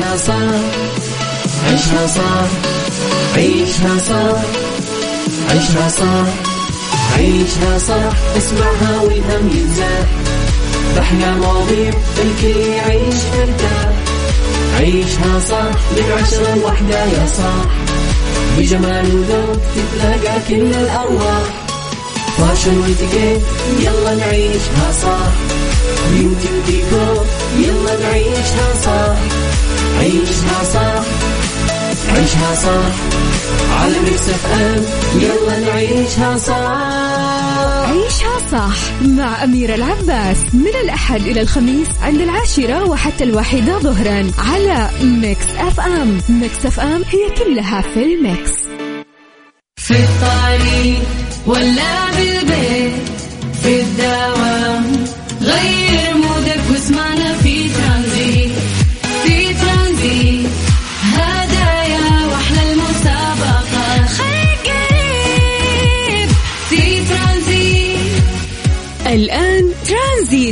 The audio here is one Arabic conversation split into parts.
عيشها صح عيشها صح عيشها صح عيشها صح عيشها صح اسمعها والهم ينزاح باحلى مواضيع الكل يعيش مرتاح عيشها صح من عشرة لوحدة يا صاح. بجمال وذوق تتلاقى كل الأرواح. فاشل واتيكيت يلا نعيشها صح بيوتي وديكور يلا نعيشها صح عيشها صح. عيشها صح. على Mix FM. يلا نعيشها صح. عيشها صح مع أميرة العباس. من الأحد إلى الخميس عند العاشرة وحتى الواحدة ظهرا على Mix FM. Mix FM هي كلها في ال mix. في الطريق ولا بالبيت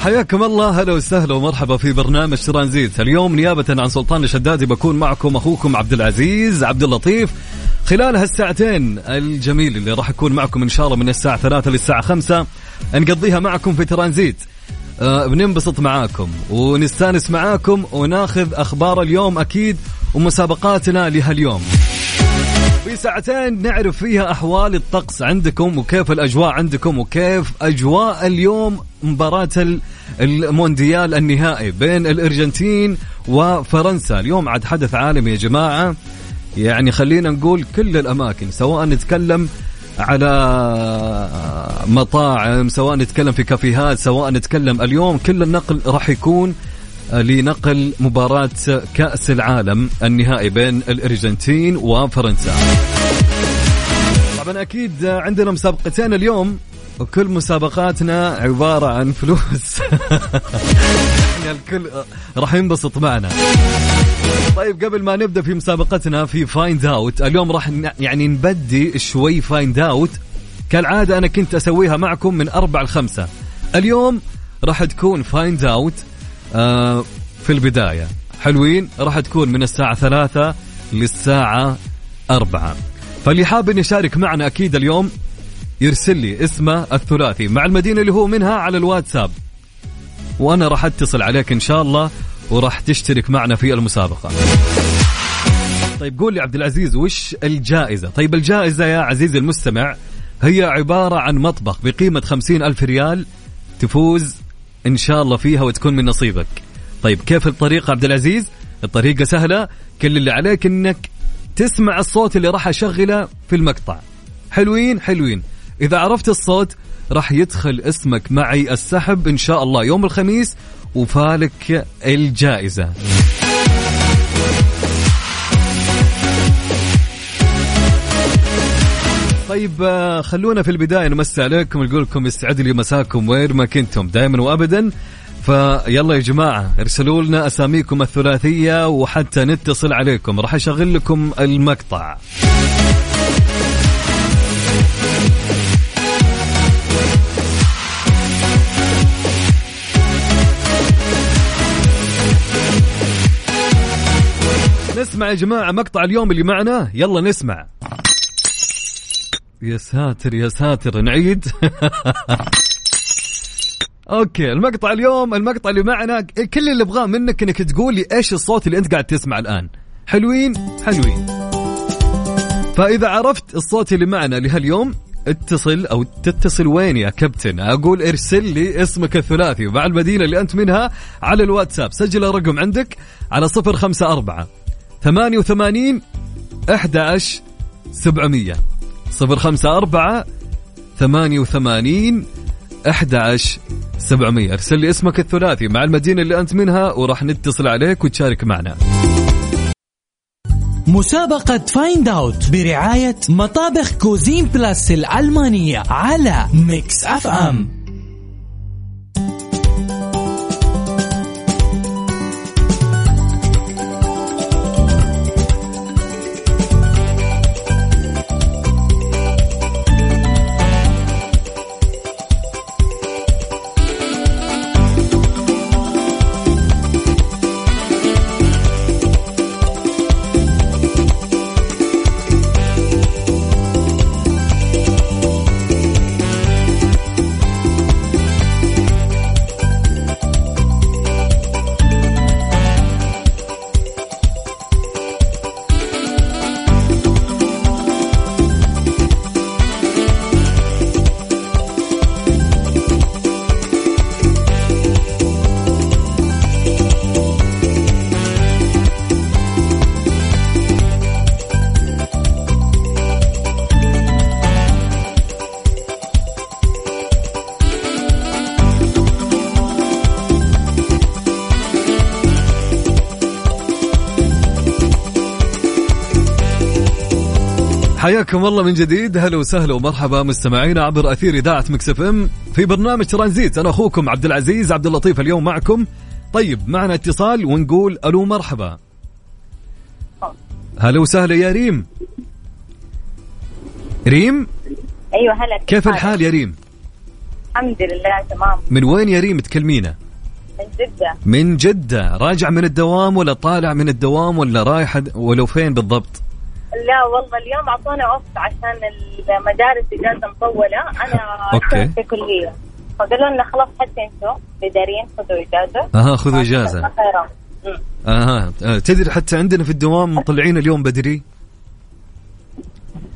حياكم الله هلا وسهلا ومرحبا في برنامج ترانزيت اليوم نيابة عن سلطان الشدادي بكون معكم أخوكم عبد العزيز عبد اللطيف. خلال هالساعتين الجميل اللي راح أكون معكم إن شاء الله من الساعة ثلاثة للساعة خمسة نقضيها معكم في ترانزيت آه بننبسط معاكم ونستانس معاكم وناخذ أخبار اليوم أكيد ومسابقاتنا لهاليوم. في ساعتين نعرف فيها أحوال الطقس عندكم وكيف الأجواء عندكم وكيف أجواء اليوم مباراة ال- المونديال النهائي بين الأرجنتين وفرنسا، اليوم عاد حدث عالمي يا جماعة. يعني خلينا نقول كل الأماكن سواء نتكلم على مطاعم سواء نتكلم في كافيهات سواء نتكلم اليوم كل النقل راح يكون لنقل مباراة كأس العالم النهائي بين الأرجنتين وفرنسا. طبعا أكيد عندنا مسابقتين اليوم وكل مسابقاتنا عبارة عن فلوس. يعني الكل راح ينبسط معنا. طيب قبل ما نبدأ في مسابقتنا في Find Out اليوم راح يعني نبدي شوي Find Out كالعادة أنا كنت أسويها معكم من أربع لخمسة. اليوم راح تكون Find Out في البداية. حلوين؟ راح تكون من الساعة ثلاثة للساعة أربعة. فاللي حاب إن يشارك معنا أكيد اليوم يرسل لي اسمه الثلاثي مع المدينة اللي هو منها على الواتساب. وأنا راح أتصل عليك إن شاء الله وراح تشترك معنا في المسابقة. طيب قول لي عبد العزيز وش الجائزة؟ طيب الجائزة يا عزيزي المستمع هي عبارة عن مطبخ بقيمة خمسين ألف ريال تفوز إن شاء الله فيها وتكون من نصيبك. طيب كيف الطريقة عبد العزيز؟ الطريقة سهلة كل اللي عليك إنك تسمع الصوت اللي راح أشغله في المقطع. حلوين حلوين. إذا عرفت الصوت راح يدخل اسمك معي السحب إن شاء الله يوم الخميس وفالك الجائزة. طيب آه، خلونا في البداية نمسي عليكم نقول لكم يسعد لي مساكم وين ما كنتم دائما وابدا. فيلا يا جماعة ارسلوا لنا أساميكم الثلاثية وحتى نتصل عليكم راح أشغل لكم المقطع. نسمع يا جماعة مقطع اليوم اللي معنا يلا نسمع. يا ساتر يا ساتر نعيد. okay المقطع اليوم المقطع اللي معنا كل اللي ابغاه منك إنك تقول لي إيش الصوت اللي أنت قاعد تسمع الآن. حلوين؟ حلوين. فإذا عرفت الصوت اللي معنا لهاليوم اتصل أو تتصل وين يا كابتن؟ أقول ارسل لي اسمك الثلاثي مع المدينة اللي أنت منها على الواتساب. سجل الرقم عندك على 054 88 11 700 054 88 11 700 ارسل لي اسمك الثلاثي مع المدينة اللي أنت منها وراح نتصل عليك وتشارك معنا. مسابقة Find Out برعاية مطابخ Cuisine Plus الألمانية على Mix اف ام حياكم الله من جديد. هلا وسهلا ومرحبا مستمعينا عبر أثير إذاعة Mix FM في برنامج ترانزيت. أنا أخوكم عبد العزيز عبد اللطيف اليوم معكم. طيب معنا اتصال ونقول ألو مرحبا. هلا وسهلا يا ريم. ريم؟ أيوه هلا كيف الحال يا ريم؟ الحمد لله تمام. من وين يا ريم تكلمينا؟ من جدة. من جدة. راجع من الدوام ولا طالع من الدوام ولا رايح ولو فين بالضبط؟ لا والله اليوم أعطونا اوف عشان المدارس إجازة مطولة. أنا. كنت في كلية. فقالوا لنا خلاص حتى أنتم الاداريين خذوا إجازة. أها خذوا مم. أها. آه، تدري حتى عندنا في الدوام مطلعين اليوم بدري؟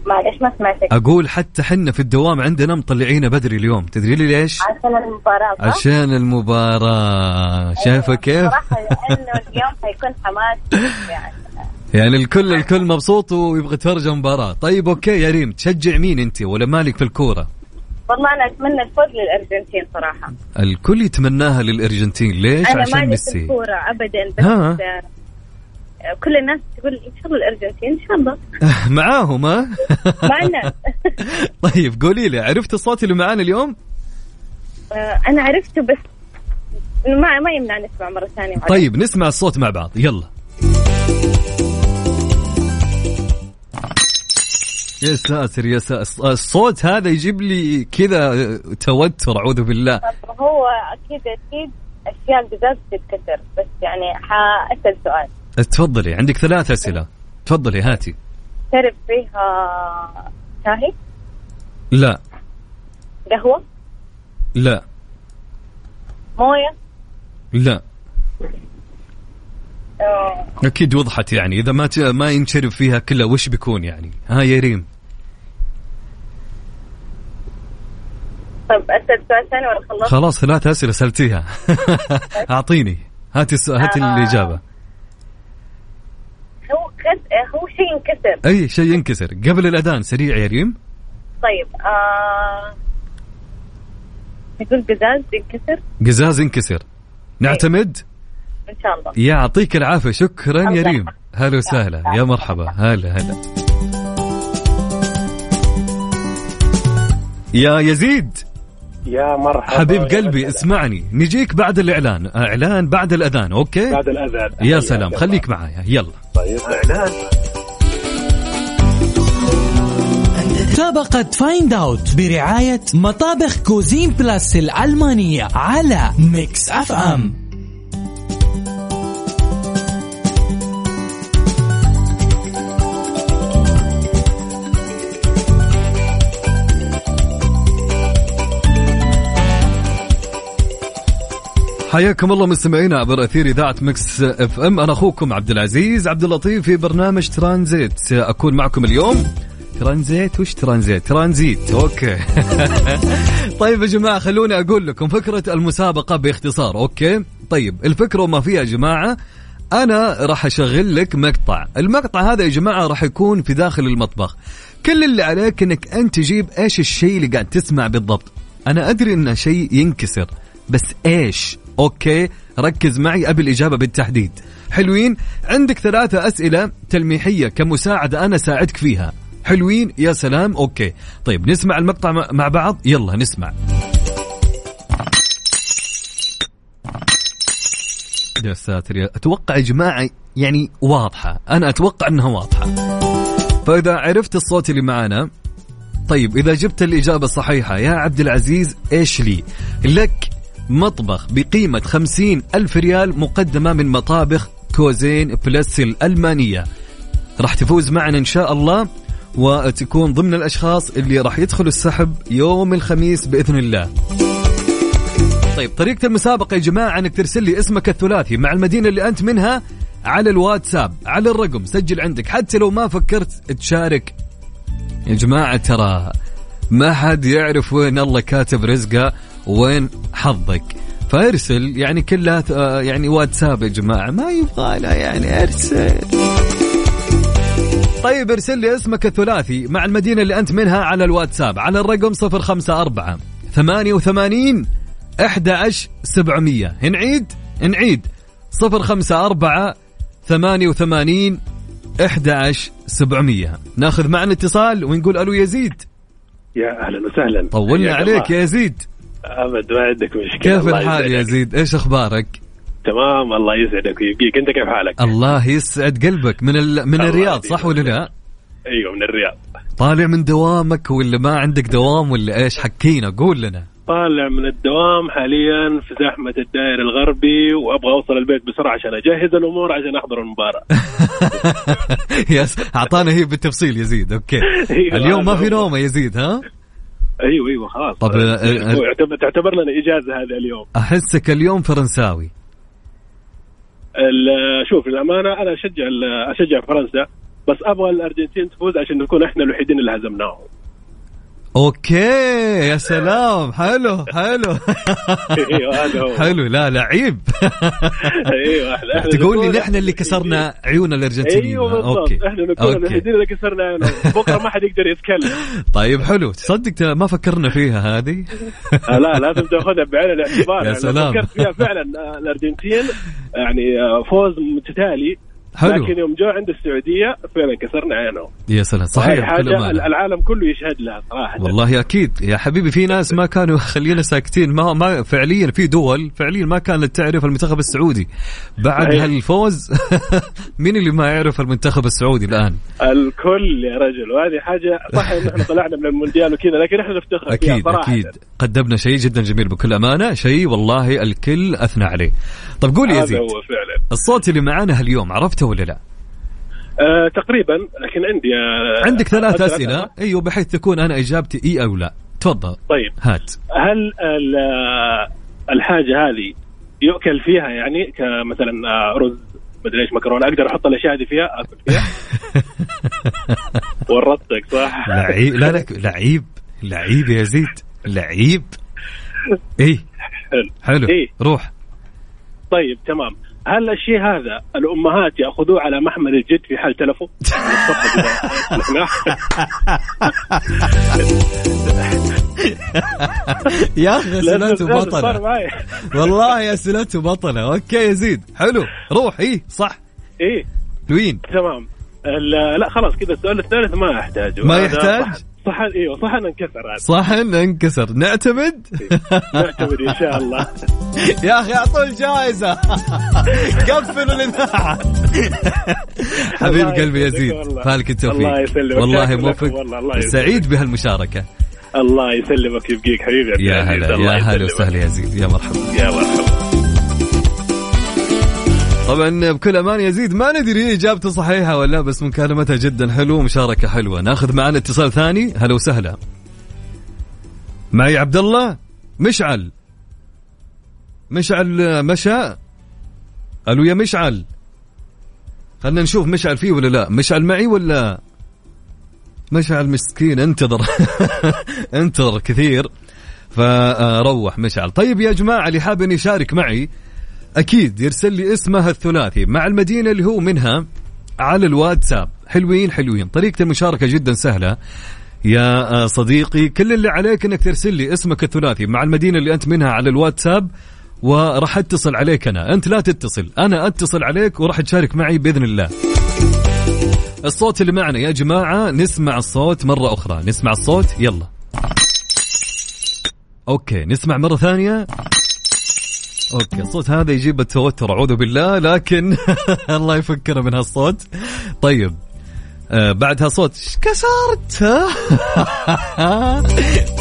معلش ما سمعتك. أقول حتى حنا في الدوام عندنا مطلعين بدري اليوم. تدري لي ليش؟ عشان المباراة؟ عشان المباراة. شايفة كيف؟ صراحة لأنه اليوم حيكون حماس. يعني يعني الكل الكل مبسوط ويبغى يتفرج المباراة. طيب أوكي يا ريم تشجع مين أنت ولا مالك في الكورة؟ والله أنا أتمنى الفوز للأرجنتين صراحة. الكل يتمناها للأرجنتين. ليش؟ أنا عشان مالي في ميسي. الكورة ابدا بس ها. آه، كل الناس تقول إن شاء الله الأرجنتين إن شاء الله. معاهم ها؟ معنا طيب قولي لي عرفت الصوت اللي معانا اليوم؟ آه، أنا عرفته بس ما ما يمنع نسمع مرة ثانية. طيب نسمع الصوت مع بعض. يلا. يا ساتر يا ساتر الصوت هذا يجيب لي كذا توتر أعوذ بالله. هو أكيد أكيد أشياء قزاز تتكسر بس يعني حأسأل سؤال. تفضلي عندك ثلاث أسئلة. تفضلي هاتي. شرب فيها شاهي؟ لا. قهوة؟ لا. موية؟ لا. آه، أكيد وضحت يعني إذا ما ت- ما ينشرب فيها كلها وش بيكون يعني؟ ها يا ريم. طب أسأل سؤال ثاني ولا خلصت؟ خلاص ثلاث أسئلة سألتيها. أعطيني. هاتي الس- هاتي آه. الإجابة. هو كس... هو شيء ينكسر. أي شيء ينكسر. قبل الأذان سريع يا ريم. طيب آه... نقول قزاز ينكسر. قزاز ينكسر. نعتمد؟ إن شاء الله. يعطيك العافية. شكرا يا ريم. هلا وسهلا. يا مرحبا. هلا هلا. يا يزيد. يا مرحبا. حبيب يا قلبي. اسمعني. نجيك بعد الإعلان. إعلان بعد الأذان. okay؟ بعد الأذان. يا سلام. خليك معايا. يلا. طيب. إعلان. مسابقة Find Out برعاية مطابخ Cuisine Plus الألمانية على Mix FM حياكم الله مستمعينا عبر أثير إذاعة Mix FM. أنا أخوكم عبد العزيز عبد اللطيف في برنامج ترانزيت. اكون معكم اليوم. ترانزيت؟ وش ترانزيت؟ ترانزيت. okay. طيب يا جماعة خلوني أقول لكم فكرة المسابقة باختصار. okay؟ طيب الفكرة وما فيها يا جماعة. أنا راح أشغل لك مقطع. المقطع هذا يا جماعة راح يكون في داخل المطبخ. كل اللي عليك إنك أنت تجيب إيش الشيء اللي قاعد تسمع بالضبط. أنا أدري انه شيء ينكسر. بس إيش؟ okay ركز معي أبي الإجابة بالتحديد. حلوين عندك ثلاثة أسئلة تلميحية كمساعدة أنا ساعدك فيها. حلوين يا سلام okay. طيب نسمع المقطع مع- بعض؟ يلا نسمع. يا ساتر أتوقع يا جماعة يعني واضحة. أنا أتوقع إنها واضحة. فإذا عرفت الصوت اللي معانا طيب إذا جبت الإجابة الصحيحة يا عبد العزيز إيش لي؟ لك مطبخ بقيمة خمسين ألف ريال مقدمة من مطابخ Cuisine Plus الألمانية. راح تفوز معنا إن شاء الله وتكون ضمن الأشخاص اللي راح يدخلوا السحب يوم الخميس بإذن الله. طيب طريقة المسابقة يا جماعة إنك ترسل لي اسمك الثلاثي مع المدينة اللي أنت منها على الواتساب على الرقم سجل عندك حتى لو ما فكرت تشارك. يا جماعة ترى ما حد يعرف وين الله كاتب رزقه. وين حظك؟ فارسل يعني كلها آه، يعني واتساب يا جماعة ما يبغى لا يعني ارسل. طيب ارسل لي اسمك الثلاثي مع المدينة اللي أنت منها على الواتساب على الرقم 054 88 11 700 نعيد. نعيد 054 88 11 700 ناخذ معنا اتصال ونقول ألو يزيد. يا أهلا وسهلا. طولنا عليك. يا يزيد. أبد ما عندك مشكلة. كيف الحال يا. زيد؟ إيش أخبارك؟ تمام الله يسعدك. ويبقيك أنت كيف حالك؟ الله يسعد قلبك. من ال... من الرياض. صح ولا لا؟ أيوه من الرياض. طالع من دوامك ولا ما عندك دوام ولا إيش؟ حكينا قول لنا. طالع من الدوام حاليا في زحمة الدائر الغربي وأبغى أوصل البيت بسرعة عشان أجهز الأمور عشان أحضر المباراة. yes أعطانا هي بالتفصيل يزيد okay. أيوة، اليوم ما في هو. نوم يا يزيد ها؟ أيوه أيوه خلاص. طب، ال- ال- تعتبر- تعتبر لنا إجازة هذا اليوم. أحسك اليوم فرنساوي. ال- شوف للامانه أنا أشجع أشجع فرنسا بس أبغى الأرجنتين تفوز عشان نكون إحنا الوحيدين اللي هزمناهم. okay يا سلام. حلو حلو. أيوه هذا هو. حلو لا لعيب. أيوه إحنا تقول لي نحن اللي كسرنا عيون الأرجنتينيين. أيوه بالضبط. Okay. إحنا نكون اللي كسرنا عيونهم. بكرة ما حد يقدر يتكلم. طيب حلو. تصدق ما فكرنا فيها هذه؟ آه لا لازم تاخذها بعين الاعتبار. يا سلام. فكرت فيها فعلا. آه، الأرجنتين يعني آه، فوز متتالي. حلو. لكن يوم جو عند السعودية فعلا كسرنا عينهم يا سلام صحيح حاجة. العالم كله يشهد لها صراحة. والله أكيد. يا حبيبي في ناس ما كانوا خلينا ساكتين. ما ما فعليا في دول فعليا ما كانت تعرف المنتخب السعودي. بعد صحيح. هالفوز مين اللي ما يعرف المنتخب السعودي الآن؟ الكل يا رجل. وهذه حاجة صح إن إحنا طلعنا من المونديال وكذا لكن إحنا نفتخر فيها أكيد صراحة. أكيد. قدمنا شيء جدا جميل. بكل أمانة شيء والله الكل أثنى عليه. طب قول يا هذا زيد. هو فعلا. الصوت اللي معانا اليوم عرفته ولا لا؟ آه تقريبا لكن عندي آه عندك ثلاث أسئلة؟ أيوه بحيث تكون أنا إجابتي إي أو لا. تفضل. طيب. هات. هل آه، الحاجة هذه يؤكل فيها يعني كمثلا آه، رز مدري إيش مكرونة أقدر أحط الأشياء هذه فيها؟ آكل فيها؟ ورطتك صح؟ لعيب. لا لا لعيب. لعيب يا زيد. لعيب. إيه. حلو. حلو. إيه. روح. طيب تمام. هل الشيء هذا. الأمهات يأخذوه على محمل الجد في حال تلفوا؟ يا أخي أسئلته بطلة. والله أسئلته بطلة. Okay يا زيد حلو. روح. إيه صح. إيه. لوين تمام. لا خلاص كذا السؤال الثالث ما احتاجه ما يحتاج؟ صح- صحن إيوه صحن انكسر هذا. صحن انكسر. نعتمد؟ نعتمد إن شاء الله. يا أخي أعطوه الجائزة. قفلوا الاذاعه حبيب قلبي يا يسلمك زيد والله. فالك التوفيق. الله يسلمك. والله موفق. سعيد بهالمشاركة. الله يسلمك يبقيك حبيبي يا. هلا يا هلا. وسهلا يا زيد. يا مرحبا. يا مرحبا. طبعا بكل أمان يزيد ما ندري إجابته صحيحة ولا لأ، بس مكالمتها جدا حلوة ومشاركة حلوة. ناخذ معنا اتصال ثاني. هلا وسهلا. معي عبد الله مشعل. مشعل مشى ألو يا مشعل. خلنا نشوف مشعل فيه ولا لا. مشعل معي ولا؟ مشعل مسكين انتظر. انتظر كثير. فروح مشعل. طيب يا جماعة اللي حاب إن يشارك معي أكيد يرسل لي اسمها الثلاثي مع المدينة اللي هو منها على الواتساب. حلوين حلوين. طريقة المشاركة جدا سهلة. يا صديقي كل اللي عليك إنك ترسل لي اسمك الثلاثي مع المدينة اللي أنت منها على الواتساب وراح أتصل عليك أنا. أنت لا تتصل. أنا أتصل عليك وراح تشارك معي بإذن الله. الصوت اللي معنا يا جماعة نسمع الصوت مرة أخرى. نسمع الصوت يلا. Okay نسمع مرة ثانية. Okay الصوت هذا يجيب التوتر أعوذ بالله لكن الله يفكنا من هالصوت. طيب آه بعدها صوت "إيش كسرت؟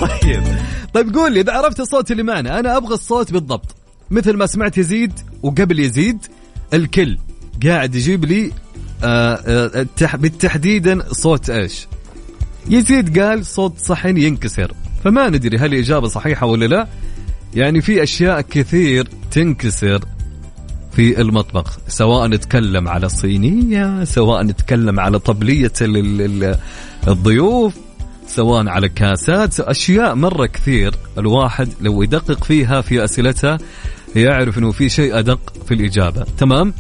طيب طيب قول لي إذا عرفت الصوت اللي معنا أنا أبغى الصوت بالضبط. مثل ما سمعت يزيد وقبل يزيد الكل قاعد يجيب لي آه آه التح- بالتحديدا صوت إيش. يزيد قال صوت صحن ينكسر. فما ندري هل الإجابة صحيحة ولا لا. يعني في أشياء كثير تنكسر في المطبخ سواء نتكلم على صينية سواء نتكلم على طبلية ال- ال- ال- الضيوف سواء على كاسات أشياء مرة كثير الواحد لو يدقق فيها في أسئلتها يعرف أنه في شيء أدق في الإجابة. تمام؟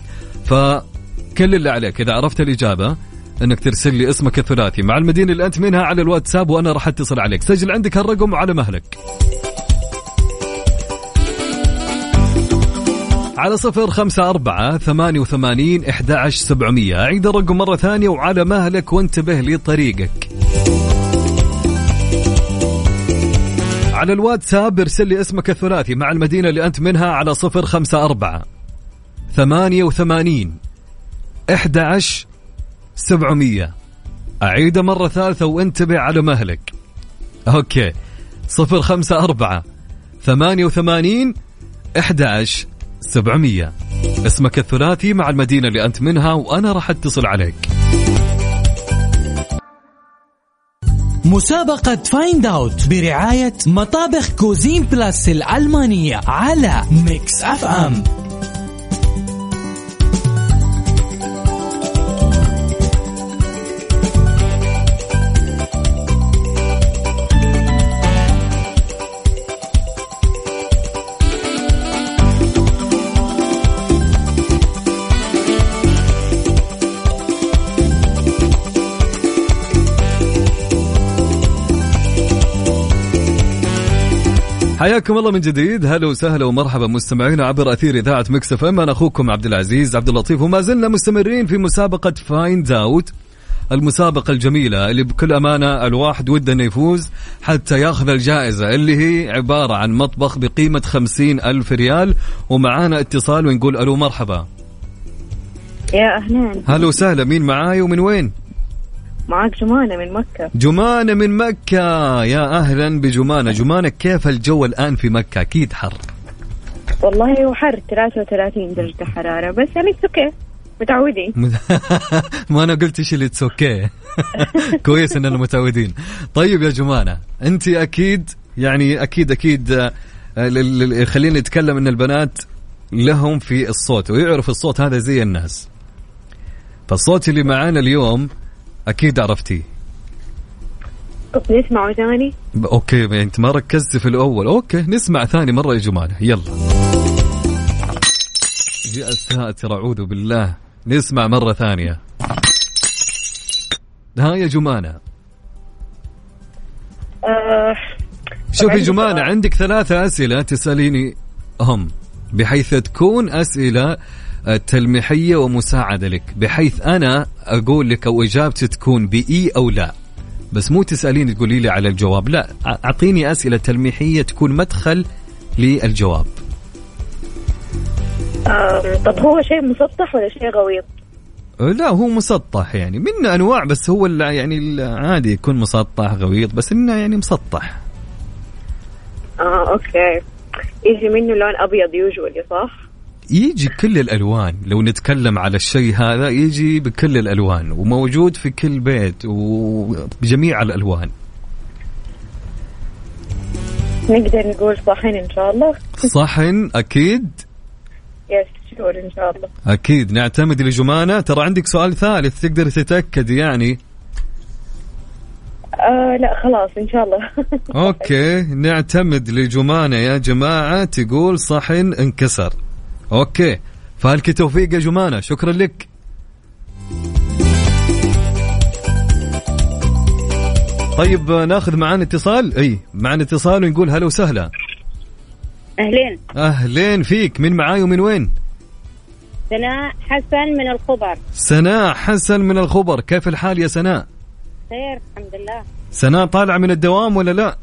فكل اللي عليك إذا عرفت الإجابة إنك ترسل لي اسمك الثلاثي مع المدينة اللي أنت منها على الواتساب وأنا راح أتصل عليك. سجل عندك هالرقم وعلى مهلك. على صفر خمسة أربعة ثمانية وثمانين إحدى عشر سبعمية. أعيد الرقم مرة ثانية وعلى مهلك وانتبه لطريقك. على الواتساب ارسل لي اسمك الثلاثي مع المدينة اللي أنت منها على صفر خمسة أربعة ثمانية وثمانين إحدى عشر سبعمية. أعيده مرة ثالثة وانتبه على مهلك. أوكي. صفر خمسة أربعة ثمانية وثمانين أحد عشر سبعمية. اسمك الثلاثي مع المدينة اللي أنت منها وأنا راح أتصل عليك. مسابقة Find Out برعاية مطابخ Cuisine Plus الألمانية على Mix FM حياكم الله من جديد. هلا وسهلا ومرحبا مستمعينا عبر أثير إذاعة Mix FM. أنا أخوكم عبد العزيز عبد اللطيف وما زلنا مستمرين في مسابقة Find Out المسابقة الجميلة اللي بكل أمانة الواحد وده أنه يفوز حتى ياخذ الجائزة اللي هي عبارة عن مطبخ بقيمة خمسين ألف ريال. ومعانا اتصال ونقول ألو مرحبا. يا أهلين. هلا وسهلا مين معاي ومن وين؟ معك جمانة من مكة. جمانة من مكة. يا أهلا بجمانة. جمانة كيف الجو الآن في مكة؟ أكيد حر. والله هو حر 33 درجة حرارة. بس يعني okay متعودين. ما أنا قلت إيش اللي okay كويس إننا متعودين. طيب يا جمانة أنت أكيد يعني أكيد أكيد آه، خلينا نتكلم إن البنات لهم في الصوت ويعرف الصوت هذا زي الناس. فالصوت اللي معانا اليوم أكيد عرفتيه نسمعه ثاني. Okay أنت ما ركزت في الأول. Okay نسمع ثاني مرة يا جمانه يلا. يا ساتر أعوذ بالله. نسمع مرة ثانية. ها يا جمانة. آه شوفي جمانة سؤال. عندك ثلاثة أسئلة تسأليني هم بحيث تكون أسئلة آه، تلميحية ومساعدة لك بحيث أنا أقول لك أو إجابتي تكون بإي أو لا. بس مو تسأليني تقولي لي على الجواب لا. أعطيني أسئلة تلميحية تكون مدخل للجواب. طب هو شيء مسطح ولا شيء غويط؟ آه، لا هو مسطح يعني. منه أنواع بس هو يعني العادي يكون مسطح غويط بس إنه يعني مسطح. آه okay. يجي منه لون أبيض يوجولي صح؟ يجي كل الألوان. لو نتكلم على الشيء هذا يجي بكل الألوان وموجود في كل بيت وبجميع الألوان. نقدر نقول صحن إن شاء الله. صحن أكيد؟ Yes sure إن شاء الله. أكيد. نعتمد لجمانة. ترى عندك سؤال ثالث تقدر تتأكد يعني. آه لا خلاص إن شاء الله. Okay. نعتمد لجمانة يا جماعة. تقول صحن انكسر. Okay. فالك توفيق يا جمانة شكرا لك. طيب ناخذ معانا اتصال؟ إي معانا اتصال ونقول هلا وسهلا. أهلين. أهلين فيك. من معاي ومن وين؟ سناء حسن من الخبر. سناء حسن من الخبر. كيف الحال يا سناء؟ خير الحمد لله. سناء طالعة من الدوام ولا لا؟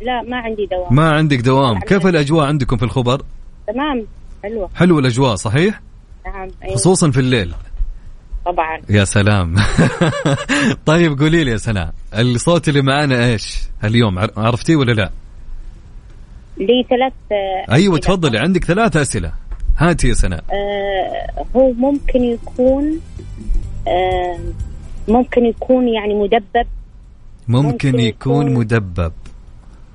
لا ما عندي دوام. ما عندك دوام. كيف الأجواء عندكم في الخبر؟ تمام. حلوة. حلوة الأجواء صحيح؟ نعم أيوة. خصوصا في الليل. طبعا. يا سلام. طيب قولي لي يا سناء الصوت اللي معانا إيش اليوم عر- عرفتيه ولا لا؟ لي ثلاث أيوه. تفضلي عندك ثلاث أسئلة. هاتي يا سناء. آه هو ممكن يكون آه ممكن يكون يعني مدبب. ممكن ممكن يكون يكون- مدبب.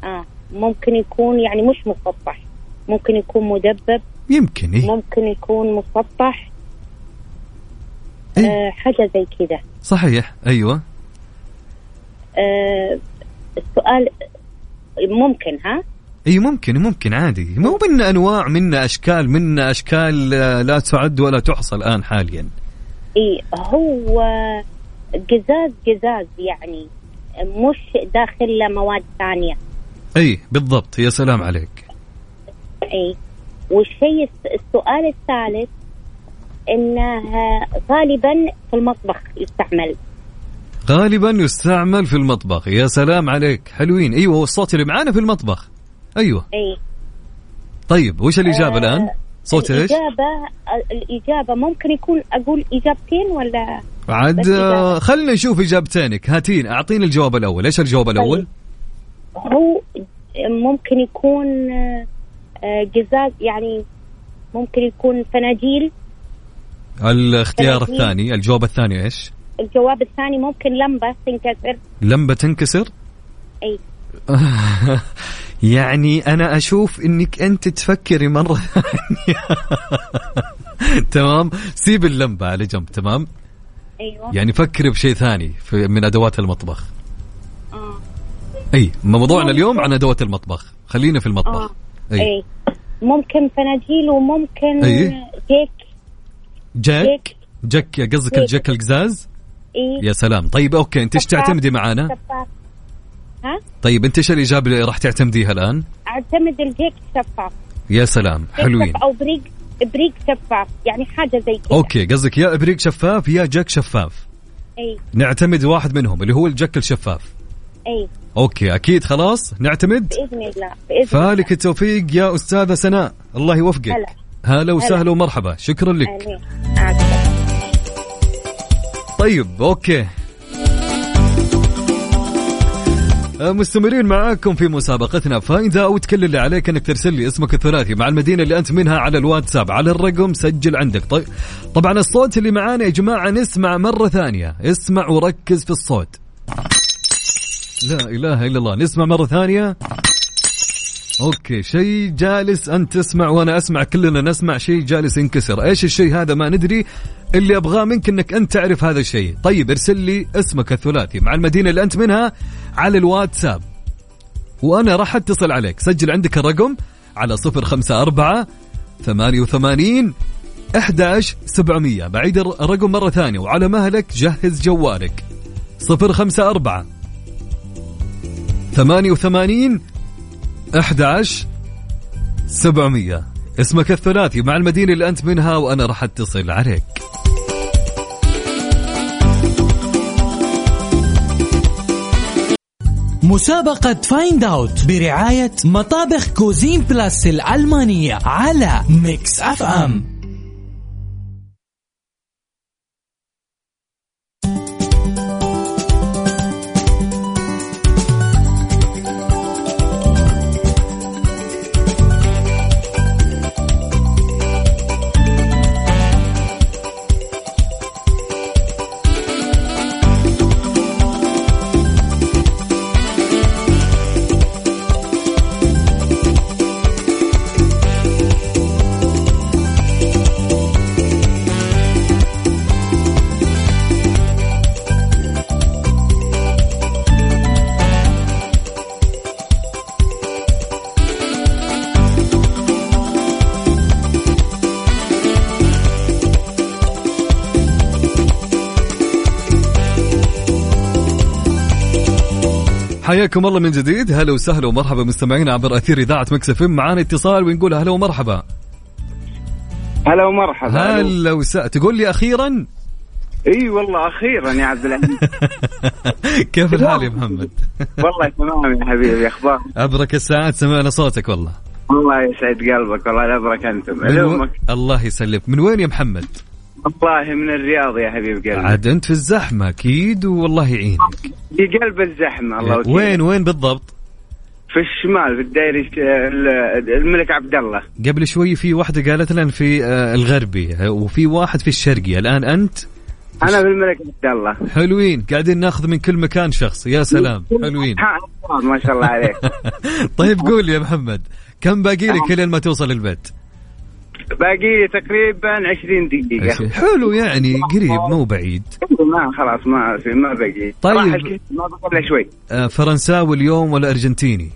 آه ممكن يكون يعني مش مسطح ممكن يكون مدبب. يمكن إيه؟ ممكن يكون مسطح. إيه؟ آه حاجة زي كذا. صحيح أيوه. آه السؤال ممكن ها؟ إي ممكن ممكن عادي. مو منا أنواع منا أشكال منا أشكال آه، لا تعد ولا تحصى الآن حاليا. إي هو قزاز قزاز يعني مش داخل مواد ثانية. إي بالضبط. يا سلام عليك. إي. والشيء الس- السؤال الثالث إنه غالبا في المطبخ يستعمل. غالبا يستعمل في المطبخ. يا سلام عليك. حلوين. أيوه والصوت اللي معانا في المطبخ. أيوه. اي طيب وش الإجابة الآن؟ صوت إيش؟ الإجابة الإجابة ممكن يكون أقول إجابتين ولا؟ عاد آه،. خلنا نشوف إجابتينك. هاتين أعطيني الجواب الأول. إيش الجواب الأول؟ هو ممكن يكون آه، قزاز يعني ممكن يكون فناجيل. الاختيار فناجيل. الثاني الجواب الثاني إيش؟ الجواب الثاني ممكن لمبة تنكسر. لمبة تنكسر؟ أي. يعني أنا أشوف إنك أنت تفكري مرة ثانية. تمام؟ سيب اللمبة على جنب تمام؟ أيوة. يعني فكري بشيء ثاني في من أدوات المطبخ. آه. أي موضوعنا اليوم عن أدوات المطبخ. خلينا في المطبخ. آه. اي أي ممكن فناجيل وممكن أي. جيك. جاك جاك قصدك. الجاك القزاز؟ إي يا سلام. طيب okay أنت إيش. تعتمدي معانا؟ شفاف ها؟ طيب أنت إيش الإجابة اللي راح تعتمديها الآن؟ أعتمد الجيك شفاف يا سلام حلوين. شفاف أو بريق بريق شفاف يعني حاجة زي كذا okay قصدك يا ابريق شفاف يا جاك شفاف. أي نعتمد واحد منهم اللي هو الجاك الشفاف. أي okay أكيد خلاص؟ نعتمد؟ بإذن الله بإذن فالك التوفيق يا أستاذة سناء. الله يوفقك. هلا. هلا وسهلا ومرحبا. شكرا لك. طيب okay. آه، مستمرين معاكم في مسابقتنا. Find Out كل اللي عليك إنك ترسل لي اسمك الثلاثي مع المدينة اللي أنت منها على الواتساب على الرقم سجل عندك. طيب طبعا الصوت اللي معانا يا جماعة نسمع مرة ثانية. اسمع وركز في الصوت. لا إله إلا الله. نسمع مرة ثانية. أوكي شيء جالس انت تسمع وأنا أسمع كلنا نسمع شيء جالس ينكسر. إيش الشيء هذا؟ ما ندري. اللي أبغاه منك إنك أنت تعرف هذا الشيء. طيب ارسل لي اسمك الثلاثي. مع المدينة اللي أنت منها على الواتساب. وأنا راح أتصل عليك. سجل عندك الرقم على صفر خمسة أربعة ثمانية وثمانين أحداش سبعمية. بعيد الر- الرقم مرة ثانية. وعلى مهلك جهز جوالك. صفر خمسة أربعة ثمانية وثمانين أحداش سبعمية. اسمك الثلاثي مع المدينة اللي أنت منها وأنا راح أتصل عليك. مسابقة Find Out برعاية مطابخ Cuisine Plus الألمانية على Mix FM حياكم الله من جديد. هلا وسهلا ومرحبا مستمعين عبر أثير إذاعة مكسف معانا اتصال ونقول هلا ومرحبا. هلا ومرحبا. هلا وسهلا تقول لي أخيرا؟ إي والله أخيرا يا عبد العزيز. كيف الحال يا محمد؟ والله تمام يا حبيبي أخبار؟ أبرك الساعات سمعنا صوتك والله. الله يسعد قلبك والله الابرك أنتم. من و... الله يسلمك. من وين يا محمد؟ والله من الرياض يا حبيب قلبي. عاد انت في الزحمة أكيد والله يعينك في قلب الزحمة الله وكيل. وين وين بالضبط؟ في الشمال في الدائري ال- الملك عبد الله. قبل شوي في واحدة قالت لنا في آه، الغربي آه، وفي واحد في الشرقي الآن أنت؟ أنا في الملك عبد الله. حلوين. قاعدين ناخذ من كل مكان شخص. يا سلام. حلوين. ما شاء الله عليك. طيب قول يا محمد كم باقي لك لين ما توصل البيت؟ باقي تقريبا 20 دقيقة. حلو يعني قريب مو بعيد. ما خلاص ما في ما باقي طيب. ما بقى الا شوي. آه، فرنساوي اليوم ولا أرجنتيني؟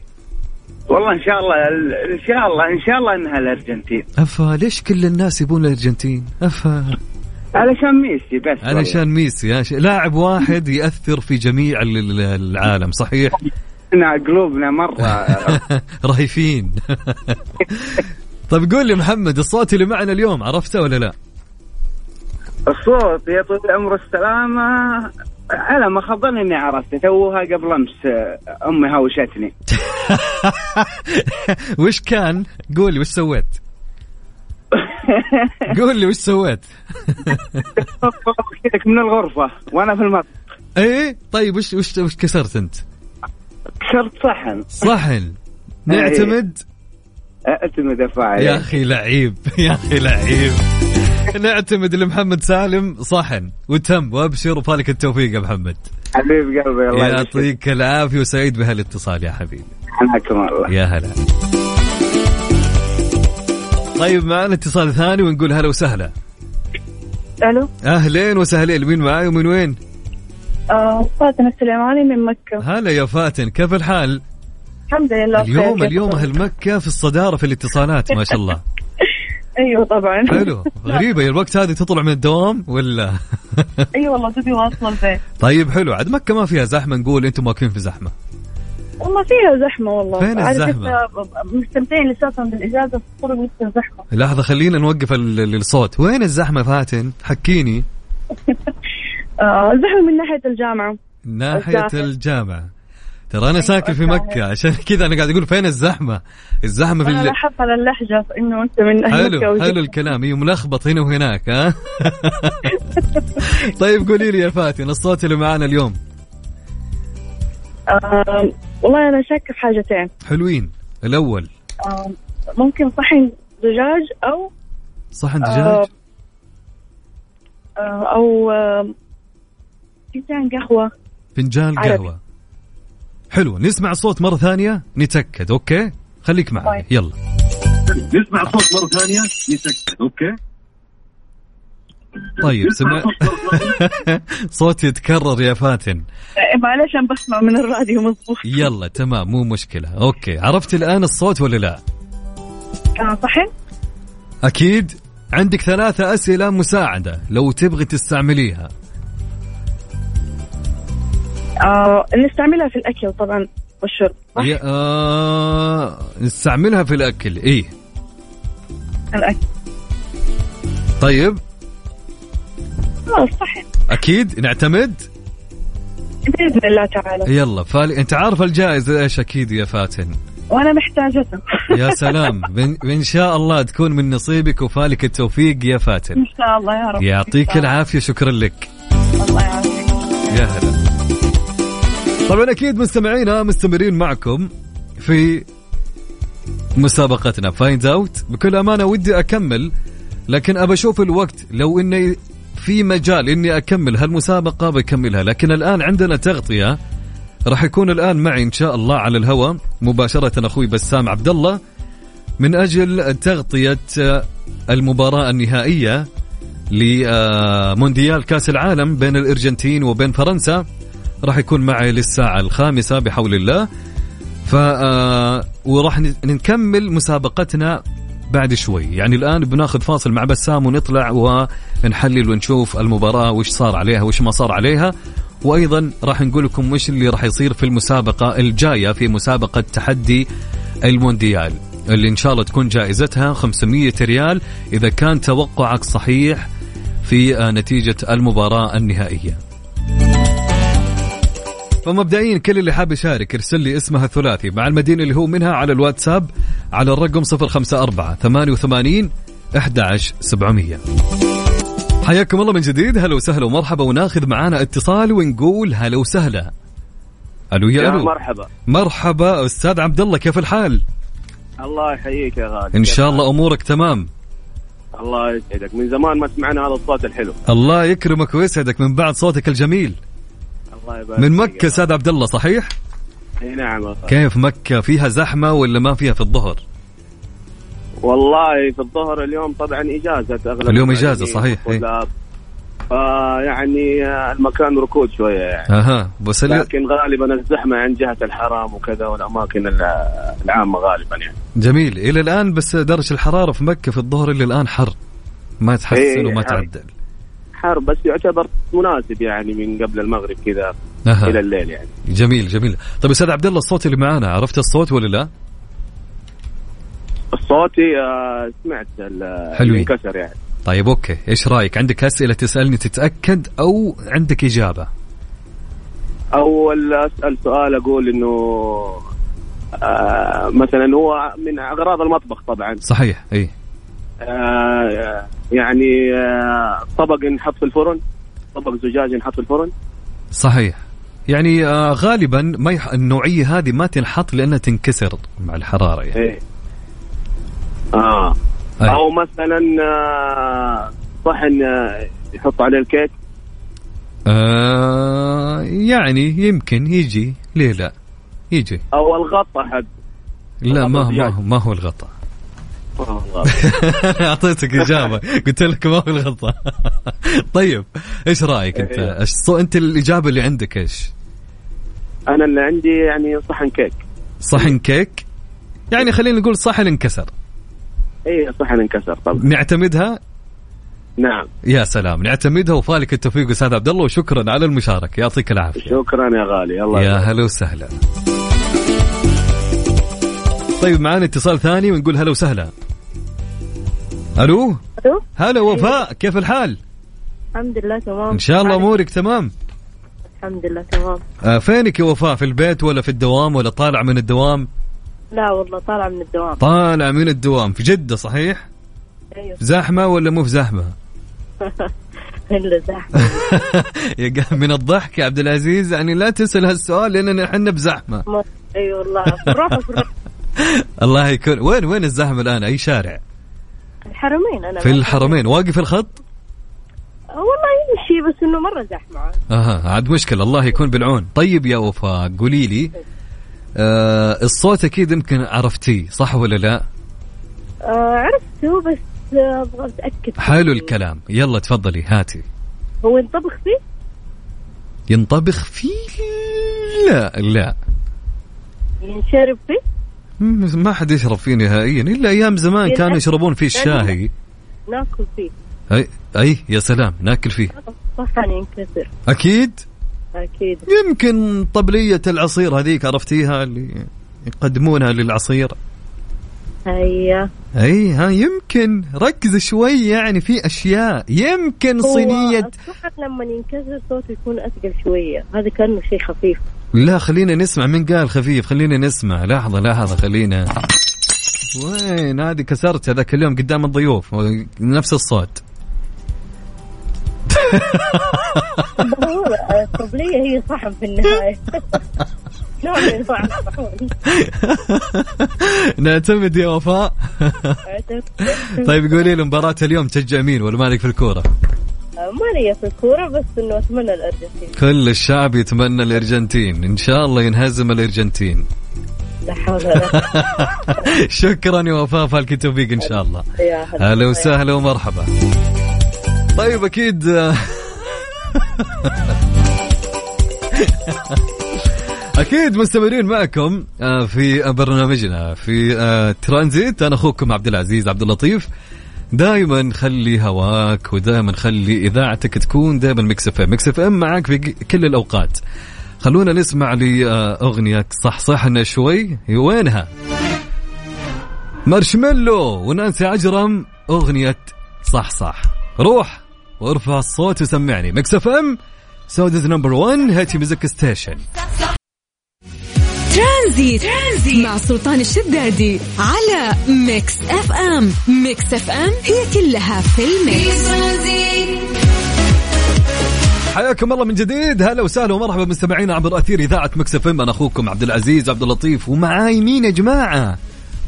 والله إن شاء الله ال- إن شاء الله إن شاء الله إنها الأرجنتين. أفا ليش كل الناس يبون الأرجنتين؟ أفا. علشان ميسي بس. والله. علشان ميسي يا شي. لاعب واحد يأثر في جميع ال- ال- العالم صحيح؟ إحنا قلوبنا مرة. رهيفين. طيب قول لي محمد الصوت اللي معنا اليوم عرفته ولا لا؟ الصوت يا طويل العمر السلامة. على ما خبرني إني عرفته توها قبل أمس آه، أمي هاوشتني. وش كان؟ قول لي وش سويت؟ قول لي وش سويت؟ من الغرفة وأنا في المطبخ. إيه؟ طيب وش وش وش كسرت أنت؟ كسرت صحن. صحن. نعتمد؟ أعتمد أفاعل. يا أخي لعيب يا أخي لعيب. نعتمد لمحمد سالم صحن وتم وأبشر وفالك التوفيق يا محمد. حبيب قلبي الله يعطيك. العافية وسعيد بهالاتصال يا حبيبي. حياكم الله. يا هلا. طيب معنا اتصال ثاني ونقول هلا وسهلا. ألو. أهلين وسهلين مين معاي ومن وين؟ آه فاطمة السليماني من مكة. هلا يا فاتن كيف الحال؟ الحمد لله اليوم. اليوم أهل مكة في الصدارة في الاتصالات ما شاء الله. أيوه طبعا. حلو. غريبة الوقت هذه تطلع من الدوام ولا؟ اي والله دوبي واصلة البيت. طيب حلو. عاد مكة ما فيها زحمة نقول أنتم واقفين في زحمة. والله فيها زحمة والله. فين؟ إنت مستمتعين لساتهم بالإجازة في الطرق لسه زحمة. لحظة خلينا نوقف ال- الصوت. وين الزحمة فاتن؟ حكيني. آه زحمه من ناحية الجامعة. ناحية الزحمة. ترى أنا ساكن في مكة عشان كذا أنا قاعد أقول فين الزحمة؟ الزحمة في أنا. لاحظت على اللهجة إنه أنت من أهل مكة حلو وجدة. حلو الكلام. أيوه ملخبط هنا وهناك ها؟ طيب قولي لي يا فاتن الصوت اللي معانا اليوم. والله أنا شاكه في حاجتين. حلوين. الأول. ممكن صحن زجاج أو صحن زجاج؟ أو فنجان قهوة. فنجان. قهوة. حلو نسمع الصوت مرة ثانية نتأكد okay؟ خليك معي طيب. يلا. نسمع الصوت مرة ثانية نتأكد okay؟ طيب سمع صوت يتكرر يا فاتن. آه معلش أنا بسمع من الراديو مضبوط يلا تمام مو مشكلة. أوكي عرفت الآن الصوت ولا لا؟ آه صحن أكيد. عندك ثلاثة أسئلة مساعدة لو تبغي تستعمليها. آه نستعملها في الأكل طبعا والشرب صح؟ آه نستعملها في الأكل إيه؟ الأكل. طيب. خلاص صحن أكيد نعتمد؟ بإذن الله تعالى. يلا فالي أنت عارف الجائزة إيش أكيد يا فاتن؟ وأنا محتاجتها يا سلام. إن شاء الله تكون من نصيبك وفالك التوفيق يا فاتن. إن شاء الله يا رب. يعطيك العافية شكرا لك. الله يعافيك. يا هلا. طبعا أكيد مستمعينا مستمرين معكم في مسابقتنا. find out بكل أمانة ودي أكمل لكن أبى أشوف الوقت. لو إني في مجال إني أكمل هالمسابقة بكملها. لكن الآن عندنا تغطية راح يكون الآن معي إن شاء الله على الهواء. مباشرة أخوي بسام عبد الله من أجل تغطية المباراة النهائية لمونديال كأس العالم بين الأرجنتين وبين فرنسا راح يكون معي للساعة الخامسة بحول الله. ف آه، وراح نكمل مسابقتنا بعد شوي. يعني الآن بناخذ فاصل مع بسام ونطلع ونحلل ونشوف المباراة وش صار عليها وش ما صار عليها. وأيضا راح نقول لكم وش اللي راح يصير في المسابقة الجاية في مسابقة تحدي المونديال اللي إن شاء الله تكون جائزتها 500 ريال إذا كان توقعك صحيح في آه، نتيجة المباراة النهائية. فمبدئيا كل اللي حاب يشارك يرسل لي اسمها الثلاثي مع المدينة اللي هو منها على الواتساب على الرقم 054 88 11700 حياكم الله من جديد. هلا وسهلا ومرحبا. وناخذ معانا اتصال ونقول هلا وسهلا. ألو يا يا ألو. مرحبا. مرحبا. أستاذ عبد الله كيف الحال؟ الله يحييك يا غالي. إن شاء الله أمورك تمام. الله يسعدك. من زمان ما سمعنا هذا الصوت الحلو. الله يكرمك ويسعدك من بعد صوتك الجميل. الله يبارك من مكة أستاذ عبد الله صحيح؟ غالي. نعم. كيف مكة فيها زحمة ولا ما فيها في الظهر؟ والله في الظهر اليوم طبعا إجازة أغلب اليوم المعلمين صحيح،. والطلاب. فيعني آه، المكان ركود شوية يعني أها بس لكن غالبا الزحمة عند جهة الحرام وكذا والأماكن الع- العامة غالبا يعني جميل إلى الآن بس درجة الحرارة في مكة في الظهر إلى الآن حر ما تحسن وما. تعدل حر بس يعتبر مناسب يعني من قبل المغرب كذا إلى أها الليل يعني. جميل جميل. طيب أستاذ عبد الله الصوت اللي معانا عرفت الصوت ولا لا؟ صوتي آه، سمعت حلوين. انكسر يعني. طيب أوكي. إيش رأيك؟ عندك أسئلة تسألني تتأكد أو عندك إجابة؟ أول أسأل سؤال أقول إنه آه مثلا هو من أغراض المطبخ طبعا. صحيح إي. يعني آه طبق ينحط في الفرن طبق زجاج ينحط في الفرن. صحيح. يعني آه غالبا ما يح... النوعية هذه ما تنحط لأنها تنكسر مع الحرارة يعني. إيه. آه. أي. أو مثلا آه صحن آه، يحط عليه الكيك. آه يعني يمكن يجي ليه لا؟ يجي. أو الغطا حق. لا ما هو ما هو ما هو الغطاء آه، الغطا. أعطيتك إجابة. قلت لك ما هو الغطاء طيب إيش رأيك أنت؟ إيه. إيش صو- أنت الإجابة اللي عندك إيش؟ أنا اللي عندي يعني صحن كيك. صحن كيك؟ يعني خلينا نقول صحن انكسر. اي صحن انكسر طبعا. نعتمدها؟ نعم. يا سلام نعتمدها وفالك التوفيق أستاذ عبد الله وشكرا على المشاركة. يعطيك العافية. شكرا يا غالي. الله يا. هلا وسهلا. طيب معانا اتصال ثاني ونقول هلا وسهلا. ألو؟ ألو؟ هلا وفاء كيف الحال؟ الحمد لله تمام. إن شاء الله؟ أمورك تمام؟ الحمد لله تمام. آه فينك يا وفاء في البيت ولا في الدوام ولا طالع من الدوام؟ لا والله طالعه من الدوام. طالع من الدوام في جدة صحيح؟ أيوه. زحمة ولا مو في زحمة؟ إلا قا- من الضحك يا عبد العزيز يعني لا تسأل هالسؤال لأننا إحنا بزحمة. اي والله. في في الروحة. الله يكون وين وين الزحمة الآن؟ أي شارع؟ الحرمين أنا في الحرمين. واقف الخط؟ والله يمشي بس إنه مرة زحمة. أها عاد مشكلة. الله يكون بالعون. طيب يا وفاء قولي لي آه الصوت أكيد يمكن عرفتيه صح ولا لا؟ آه عرفته بس أبغى أتأكد. حلو الكلام. يلا تفضلي هاتي. هو ينطبخ فيه؟ ينطبخ فيه؟ لا لا. ينشرب فيه؟ ما حد يشرب فيه نهائيا. إلا أيام زمان كانوا يشربون فيه الشاهي. ناكل فيه. اي أي يا سلام ناكل فيه. صحن ينكسر. أكيد؟ أكيد. يمكن طبلية العصير هذيك عرفتيها؟ اللي يقدمونها للعصير. هيا. أي ها يمكن. ركز شوي يعني في أشياء. يمكن صينية. لما ينكسر صوته يكون أثقل شوية. هذا كأنه شيء خفيف. لا خلينا نسمع من قال خفيف خلينا نسمع. لحظة لحظة خلينا. وين؟ هذه كسرت هذاك اليوم قدام الضيوف. نفس الصوت. هو الطبلية هي صحن في من انواع الصحون نعتمد يا وفاء. طيب قولي لي مباراة اليوم تشجع مين؟ ولا مالك في الكورة؟ ما لي في الكورة بس إنه أتمنى الأرجنتين. كل الشعب يتمنى الأرجنتين، إن شاء الله ينهزم الأرجنتين. لا حول ولا شكرا يا وفاء فالك التوفيق إن شاء الله. يا هلا وسهلا ومرحبا. طيب أكيد. أكيد مستمرين معكم آه، في برنامجنا في آه، ترانزيت. أنا أخوكم عبد العزيز عبد اللطيف. دائما خلي هواك ودائما خلي إذاعتك تكون دائما Mix FM. Mix FM معك في كل الأوقات. خلونا نسمع لأغنية صح صحنا شوي. وينها؟ Marshmello ونانسي عجرم أغنية صح صح روح وارفع الصوت وسمعني. Mix FM Saudi's number 1 hit music station. ترانزيت. مع سلطان الشدادي على Mix FM. Mix FM هي كلها في ال mix. حياكم الله من جديد. هلا وسهلا ومرحبا مستمعينا عبر أثير إذاعة Mix FM. أنا أخوكم عبد العزيز عبد اللطيف ومعاي مين يا جماعة؟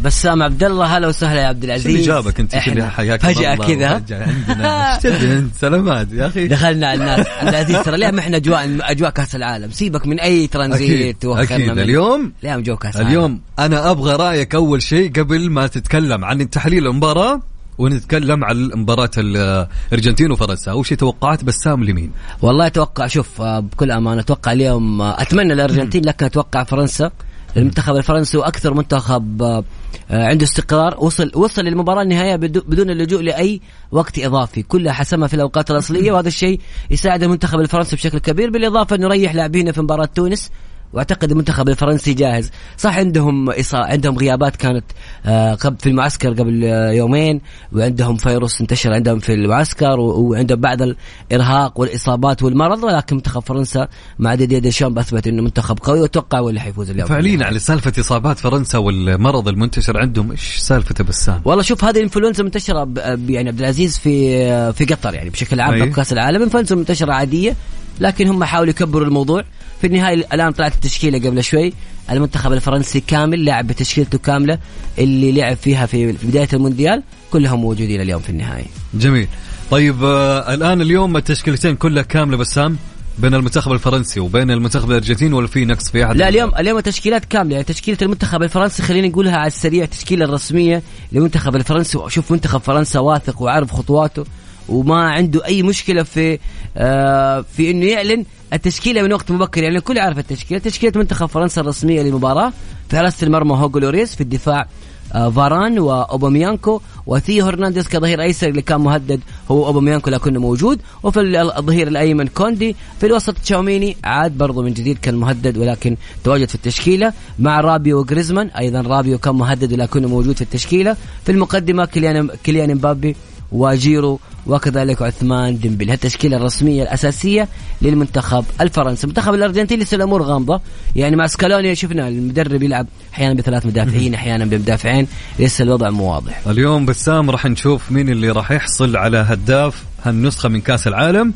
بسام عبد الله هلا وسهلا يا عبد العزيز اللي جابك انت اللي حياك فجأة كذا. عندنا. إنت سلامات يا أخي. دخلنا على الناس. عبد العزيز ترى اليوم إحنا اجواء أجواء كأس العالم. سيبك من أي ترانزيت أكيد, أكيد. من اليوم اليوم جو كأس اليوم أنا أبغى رأيك أول شيء قبل ما تتكلم عن تحليل المباراة ونتكلم عن مباراة الارجنتين وفرنسا، أول شيء توقعات بسام لمين؟ والله أتوقع شوف آه، بكل أمانة أتوقع اليوم آه، أتمنى الارجنتين لكن أتوقع فرنسا. المنتخب الفرنسي وأكثر منتخب آه، عنده استقرار وصل وصل للمباراة النهائية بدون اللجوء لأي وقت إضافي. كلها حسمها في الأوقات الأصلية وهذا الشيء يساعد المنتخب الفرنسي بشكل كبير. بالإضافة انه يريح لاعبينه في مباراة تونس. وأعتقد المنتخب الفرنسي جاهز. صح عندهم إصا... عندهم غيابات كانت آه قبل في المعسكر قبل يومين وعندهم فيروس انتشر عندهم في المعسكر وعندهم بعض الإرهاق والإصابات والمرض ولكن منتخب فرنسا مع ديدي ديشامب أثبت إنه منتخب قوي وأتوقع هو اللي حيفوز اليوم. فعليا على سالفة إصابات فرنسا والمرض المنتشر عندهم إيش سالفته بسام؟ والله شوف هذه الإنفلونزا منتشرة يعني عبد العزيز في في قطر يعني بشكل عام في كاس العالم. إنفلونزا منتشرة عادية لكن هم حاولوا يكبروا الموضوع. في النهاية الآن طلعت التشكيلة قبل شوي. المنتخب الفرنسي كامل لاعب بتشكيلته كاملة اللي لعب فيها في بداية المونديال كلهم موجودين اليوم في النهاية. جميل. طيب آه الآن اليوم التشكيلتين كلها كاملة بسام بين المنتخب الفرنسي وبين المنتخب الارجنتيني ولا في نقص في احد لا اليوم اليوم التشكيلات كاملة. يعني تشكيلة المنتخب الفرنسي خلينا نقولها على السريع التشكيلة الرسمية للمنتخب الفرنسي. وشوف منتخب فرنسا واثق وعارف خطواته. وما عنده أي مشكلة في آه في إنه يعلن التشكيلة من وقت مبكر. يعني الكل عارف التشكيلة. تشكيلة منتخب فرنسا الرسمية للمباراة في حراسه المرمى هوجو لوريس في الدفاع آه فاران وأوباميكانو. وثيو هرنانديز كظهير أيسر اللي كان مهدد هو أوباميكانو لكنه موجود. وفي الظهير الأيمن كوندي في الوسط تشاوميني عاد برضه من جديد كان مهدد ولكن تواجد في التشكيلة. مع رابيو وجريزمان أيضا رابيو كان مهدد ولكنه موجود في التشكيلة. في المقدمة كيليان كيليان مبابي وجيرو وكذلك عثمان ديمبلي التشكيله الرسمية الأساسية للمنتخب الفرنسي. المنتخب الأرجنتيني لسه الأمور غامضة. يعني مع سكالوني شفنا المدرب يلعب أحيانا بثلاث مدافعين أحيانا بمدافعين. لسه الوضع مو واضح. اليوم بسام راح نشوف مين اللي راح يحصل على هداف هالنسخة من كأس العالم.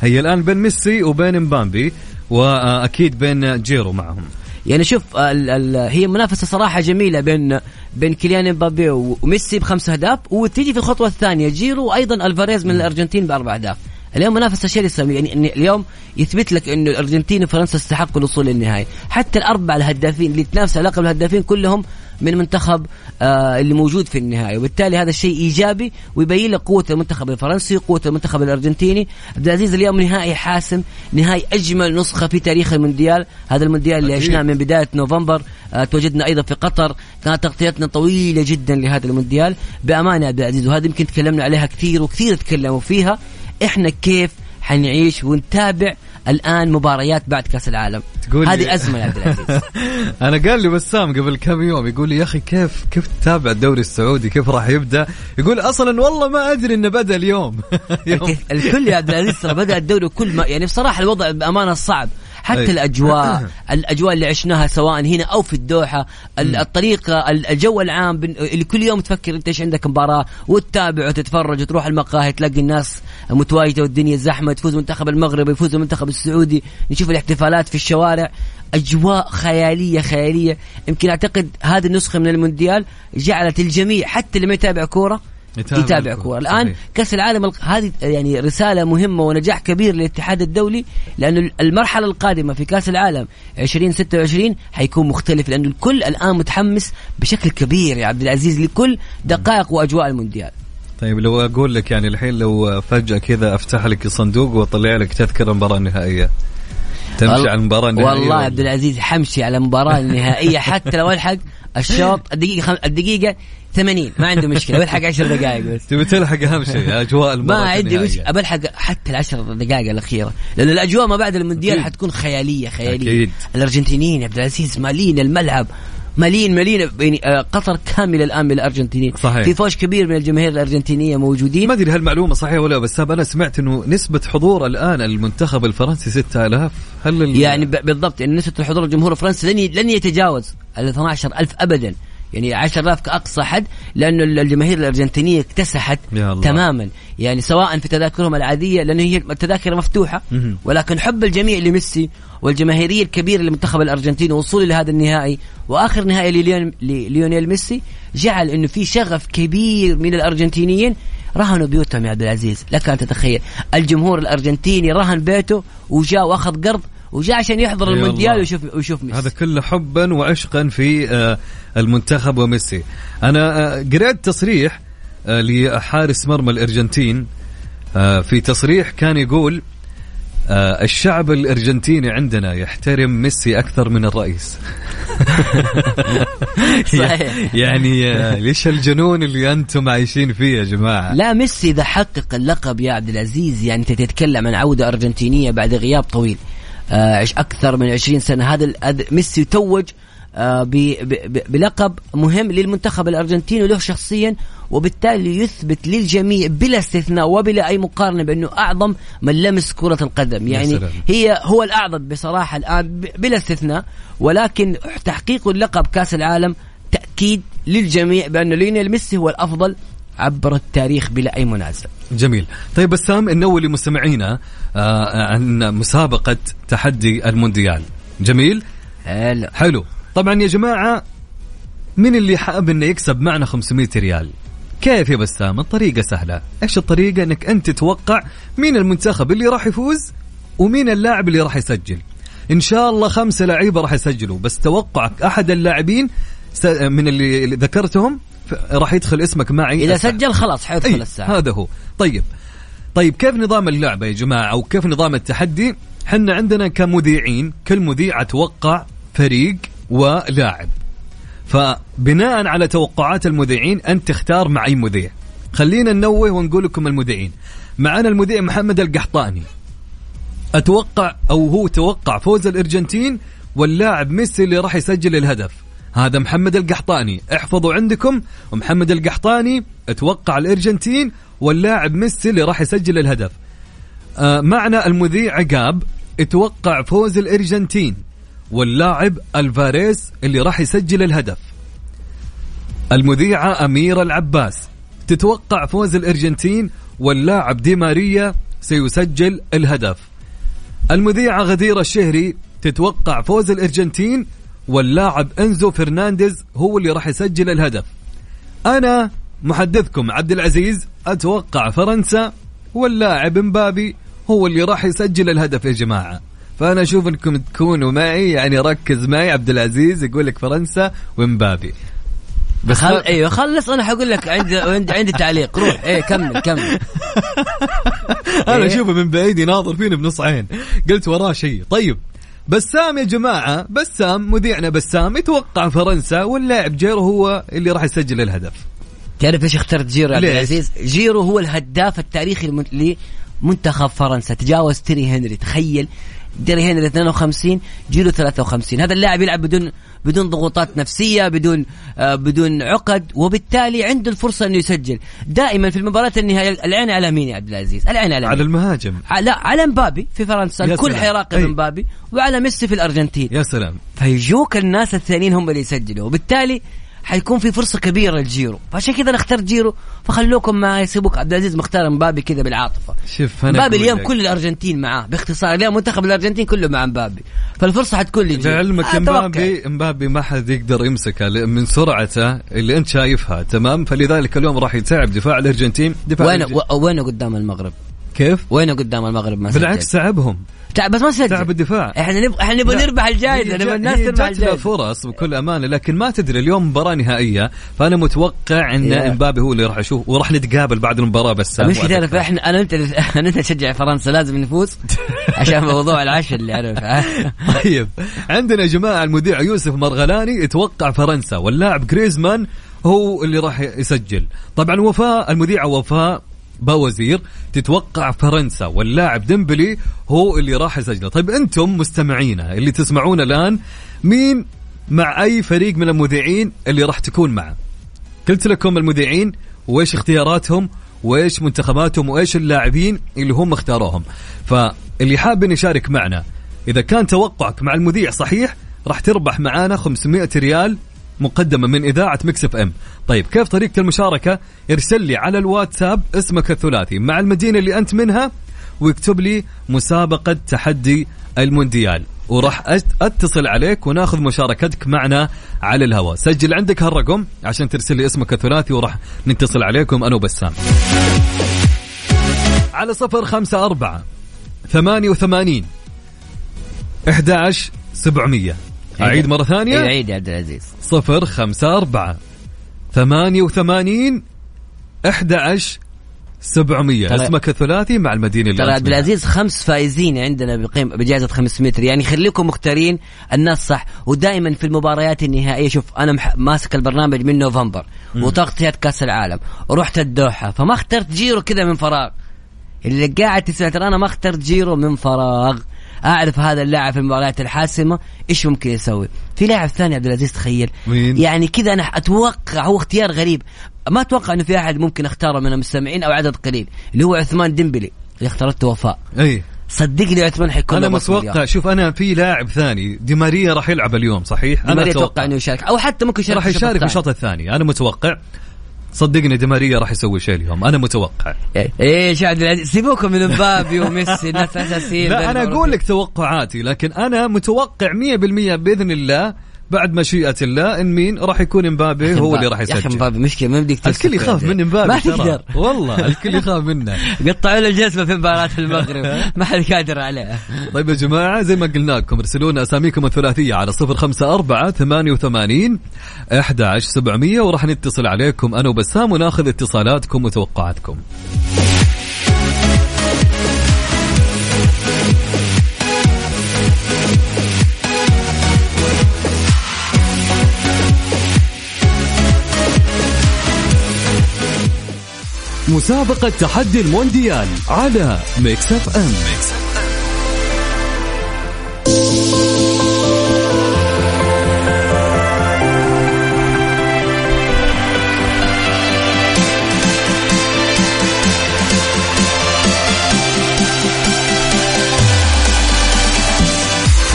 هي الآن بين ميسي وبين مبابي وأكيد بين جيرو معهم. يعني شوف ال ال هي منافسة صراحة جميلة بين بين كيليان مبابي وميسي بخمس أهداف وتيجي في الخطوة الثانية جيرو وأيضا ألفاريز من الأرجنتين بأربع أهداف. اليوم منافسه شرسه يعني اليوم يثبت لك إنه الأرجنتين وفرنسا استحقوا الوصول للنهائي. حتى الأربع الهدافين اللي تنافس على لقب الهدافين كلهم من منتخب آه اللي موجود في النهائي. وبالتالي هذا الشيء إيجابي ويبين لك قوة المنتخب الفرنسي قوة المنتخب الأرجنتيني. عبد العزيز اليوم نهائي حاسم نهائي أجمل نسخة في تاريخ المونديال. هذا المونديال اللي عشناه من بداية نوفمبر. آه تواجدنا أيضا في قطر. كانت تغطيتنا طويلة جدا لهذا المونديال. بأمانة عبد العزيز وهذه يمكن تكلمنا عليها كثير وكثير تكلموا فيها. إحنا كيف حنعيش ونتابع الآن مباريات بعد كأس العالم؟ تقول هذه أزمة يا عبد العزيز. أنا قال لي بسام قبل كم يوم يقول لي يا أخي كيف كيف تتابع الدوري السعودي؟ كيف راح يبدأ؟ يقول أصلا والله ما أدري إنه بدأ اليوم. الكل يا عبد العزيز ترى بدأ الدوري كل ما يعني بصراحة الوضع بأمانة صعب. حتى أي. الأجواء الأجواء اللي عشناها سواء هنا أو في الدوحة الطريقة الجو العام اللي كل يوم تفكر إنت إيش عندك مباراة وتتابع وتتفرج وتروح المقاهي تلاقي الناس متواجدة والدنيا زحمة تفوز منتخب المغرب يفوز المنتخب السعودي نشوف الاحتفالات في الشوارع. أجواء خيالية خيالية. يمكن أعتقد هذه النسخة من المونديال جعلت الجميع حتى اللي ما يتابع كورة يتابع, يتابع كورة الآن صحيح. كأس العالم هذه يعني رسالة مهمة ونجاح كبير للاتحاد الدولي لأنه المرحلة القادمة في كأس العالم 2026 حيكون مختلف لأنه الكل الآن متحمس بشكل كبير يا عبد العزيز لكل دقائق وأجواء المونديال. طيب لو أقول لك يعني الحين لو فجأة كذا أفتح لك صندوق وأطلع لك تذكرة المباراة النهائية. تمشي على المباراة النهائية والله عبد العزيز حمشي على المباراة النهائية حتى لو ألحق الشوط. الدقيقه خم... الدقيقه 80 ما عنده مشكلة. بلحق 10 دقائق بس. تبي تلحق أهم شيء أجواء ما عندي. مشكله بلحق حتى العشر دقائق الأخيرة. لأن الأجواء ما بعد المونديال. حتكون خيالية خيالية. أكيد. الأرجنتينيين يا عبد العزيز مالين الملعب. مالين مالين يعني آه، قطر كامله الآن من الأرجنتينيين. صحيح. في فوج كبير من الجماهير الأرجنتينية موجودين. ما أدري هالمعلومه صحيحة ولا بس أنا سمعت إنه نسبة حضور الآن المنتخب الفرنسي 6000 هل يعني بالضبط يعني نسبة الحضور الجمهور الفرنسي لن لن يتجاوز ال 12000 ابدا. يعني 10000 كاقصى حد لأنه ال- الجماهير الأرجنتينية اكتسحت. تماما يعني سواء في تذاكرهم العادية لأنه هي التذاكر مفتوحة مهم. ولكن حب الجميع لميسي والجماهيرية الكبيرة للمنتخب الارجنتيني وصوله لهذا النهائي وآخر نهائي لليون- لليونيل ميسي جعل إنه في شغف كبير من الأرجنتينيين رهنوا بيوتهم يا عبد العزيز لك أن تتخيل الجمهور الأرجنتيني رهن بيته وجاء وأخذ قرض وجاء عشان يحضر يا المونديال. ويشوف ويشوف ميسي. هذا كله حبا وعشقا في آه، المنتخب وميسي. أنا آه، قرأت تصريح آه، لحارس مرمى الأرجنتين في تصريح كان يقول الشعب الأرجنتيني عندنا يحترم ميسي أكثر من الرئيس. صحيح. يعني آه، ليش الجنون اللي أنتم عايشين فيه يا جماعة؟ لا ميسي إذا حقق اللقب يا عبد العزيز يعني أنت تتكلم عن عودة أرجنتينية بعد غياب طويل. أكثر من 20 سنة. هذا ميسي توج آه بلقب مهم للمنتخب الأرجنتيني وله شخصيا وبالتالي يثبت للجميع بلا استثناء وبلا أي مقارنة بأنه أعظم من لمس كرة القدم. يعني. هي هو الأعظم بصراحة الآن بلا استثناء. ولكن تحقيقه اللقب كأس العالم تأكيد للجميع بانه ليونيل ميسي هو الأفضل عبر التاريخ بلا أي منازع. جميل. طيب بسام ننوي لمستمعينا آه، عن مسابقة تحدي المونديال. جميل؟ هلا حلو. طبعا يا جماعة من اللي حاب إنه يكسب معنا 500 ريال؟ كيف يا بسام؟ الطريقة سهلة. إيش الطريقة؟ إنك أنت تتوقع مين المنتخب اللي راح يفوز ومين اللاعب اللي راح يسجل. إن شاء الله خمسة لعيبة راح يسجلوا بس توقعك أحد اللاعبين من اللي ذكرتهم راح يدخل اسمك معي. إذا الساعة. سجل خلاص حيدخل أي الساعة. هذا هو. طيب. طيب كيف نظام اللعبة يا جماعة؟ أو كيف نظام التحدي؟ حنا عندنا كمذيعين كل مذيع أتوقع فريق ولاعب. فبناء على توقعات المذيعين أنت تختار مع أي مذيع. خلينا ننوه ونقول لكم المذيعين. معنا المذيع محمد القحطاني. أتوقع أو هو توقع فوز الأرجنتين واللاعب ميسي اللي راح يسجل الهدف. هذا محمد القحطاني. احفظوا عندكم ومحمد القحطاني أتوقع الأرجنتين واللاعب ميسي اللي راح يسجل الهدف. آه معنا المذيع عقاب أتوقع فوز الأرجنتين واللاعب الفاريز اللي راح يسجل الهدف. المذيعة أميرة العباس تتوقع فوز الأرجنتين واللاعب دي ماريا سيسجل الهدف. المذيعة غديرة الشهري تتوقع فوز الأرجنتين واللاعب أنزو فرنانديز هو اللي راح يسجل الهدف. أنا محدثكم عبد العزيز أتوقع فرنسا واللاعب مبابي هو اللي راح يسجل الهدف يا جماعة. فأنا أشوف أنكم تكونوا معي يعني ركز معي عبد العزيز يقول لك فرنسا ومبابي. بس خل... ما- أيوه خلص أنا حقول لك عندي عندي, عندي تعليق. روح. إيه كمل كمل. أنا إيه؟ أشوفه من بعيد يناظر فيني بنص عين. قلت وراه شيء. طيب بسام يا جماعة بسام مذيعنا بسام يتوقع فرنسا واللاعب جيرو هو اللي راح يسجل الهدف تعرف ليش اخترت جيرو يا عبد؟ العزيز؟ جيرو هو الهداف التاريخي لمنتخب فرنسا تجاوز تيري هنري تخيل تيري هنري 52 جيرو 53 هذا اللاعب يلعب بدون بدون ضغوطات نفسية بدون آه بدون عقد وبالتالي عنده الفرصة إنه يسجل دائما في المباراة النهائية العين على مين يا عبد العزيز العين على, على مين؟ المهاجم ع- لا على مبابي في فرنسا الكل. حيراقب. مبابي وعلى ميسي في الأرجنتين يا سلام فيجوك الناس الثانيين هم اللي يسجلوا وبالتالي حيكون في فرصة كبيرة للجيرو فعشان كذا أنا اخترت جيرو فخلوكم معي سيبوك عبد العزيز مختار مبابي كذا بالعاطفة. شوف أنا مبابي اليوم لك. كل الأرجنتين معاه. باختصار اليوم منتخب الأرجنتين كله مع مبابي. فالفرصة حتكون لجيرو. لعلمك. مبابي مبابي ما حد يقدر يمسكه من سرعته اللي أنت شايفها تمام؟ فلذلك اليوم راح يتعب دفاع الأرجنتين. دفاع وين الأرجن- و- وينه قدام المغرب؟ كيف؟ وينه قدام المغرب ما بالعكس تعبهم. تعب بس ما سجل. تعب الدفاع. إحنا نبغى إحنا نبغى. نربح الجائزه نبغى الناس تربح الجائزه فرص بكل أمانة لكن ما تدري اليوم مباراة نهائية فأنا متوقع إن. امبابي هو اللي راح أشوف وراح نتقابل بعد المباراة بس. مش تعرف إحنا أنا انت أنا انت نشجع فرنسا لازم نفوز عشان موضوع العشاء اللي عارف طيب. عندنا يا جماعة المذيع يوسف مرغلاني يتوقع فرنسا واللاعب جريزمان هو اللي راح يسجل. طبعا وفاء المذيعة وفاء باوزير تتوقع فرنسا واللاعب ديمبلي هو اللي راح يسجله. طيب أنتم مستمعينا اللي تسمعون الآن مين مع أي فريق من المذيعين اللي راح تكون معه؟ قلت لكم المذيعين وإيش اختياراتهم وإيش منتخباتهم وإيش اللاعبين اللي هم اختاروهم. فاللي حاب يشارك معنا إذا كان توقعك مع المذيع صحيح راح تربح معانا 500 ريال مقدمة من إذاعة Mix FM. طيب كيف طريقة المشاركة؟ ارسل لي على الواتساب اسمك الثلاثي مع المدينة اللي أنت منها واكتب لي مسابقة تحدي المونديال. وراح أتصل عليك وناخذ مشاركتك معنا على الهواء. سجل عندك هالرقم عشان ترسل لي اسمك الثلاثي وراح نتصل عليكم أنا وبسام. على صفر خمسة أربعة ثمانية وثمانين أحد عشر سبعمية. أعيد مرة ثانية؟ إيه، عيد يا عبد العزيز. صفر خمسة أربعة ثمانية وثمانين أحد عشر سبعمية. ترى- اسمك الثلاثي مع المدينة اللي ترى عبد. العزيز خمس فائزين عندنا بقيم بجائزة 500 ريال يعني خليكم مختارين الناس صح. ودائما في المباريات النهائية شوف أنا مح... ماسك البرنامج من نوفمبر وتغطية كأس العالم. ورحت الدوحة فما اخترت جيرو كذا من فراغ. اللي قاعد تسمع ترى أنا ما اخترت جيرو من فراغ. أعرف هذا اللاعب في المباريات الحاسمة إيش ممكن يسوي. في لاعب ثاني عبد العزيز تخيل. مين؟ يعني كذا أنا أتوقع هو اختيار غريب. ما أتوقع إنه في أحد ممكن أختاره من المستمعين أو عدد قليل اللي هو عثمان ديمبلي اللي اخترته وفاء أي. صدقني عثمان حيكون أنا متوقع. شوف أنا في لاعب ثاني دي ماريا راح يلعب اليوم صحيح؟ دي أنا أتوقع. إنه يشارك. أو حتى ممكن يشارك راح يشارك في. الشوط الثاني أنا متوقع. صدقني دي ماريا راح يسوي شيء اليوم. أنا متوقع. إيش عبد العزيز سيبوكم من مبابي وميسي الناس اساسيين لا أنا أقول لك توقعاتي لكن أنا متوقع 100% بإذن الله بعد مشيئة الله إن مين؟ راح يكون إمبابي هو اللي راح يا أخي يسجل. مبابي مشكلة ما بدك الكل يخاف من إمبابي ما. تقدر. والله الكل يخاف منه. قطعوا له الجزمه في مباراة المغرب. ما حد قادر عليه. طيب يا جماعة زي ما قلنا لكم ارسلوا لنا أساميكم الثلاثية على صفر خمسة أربعة ثمانية وثمانين أحد عشر سبعمية وراح نتصل عليكم أنا وبسام وناخذ اتصالاتكم وتوقعاتكم. مسابقة تحدي المونديال على Mix FM Mix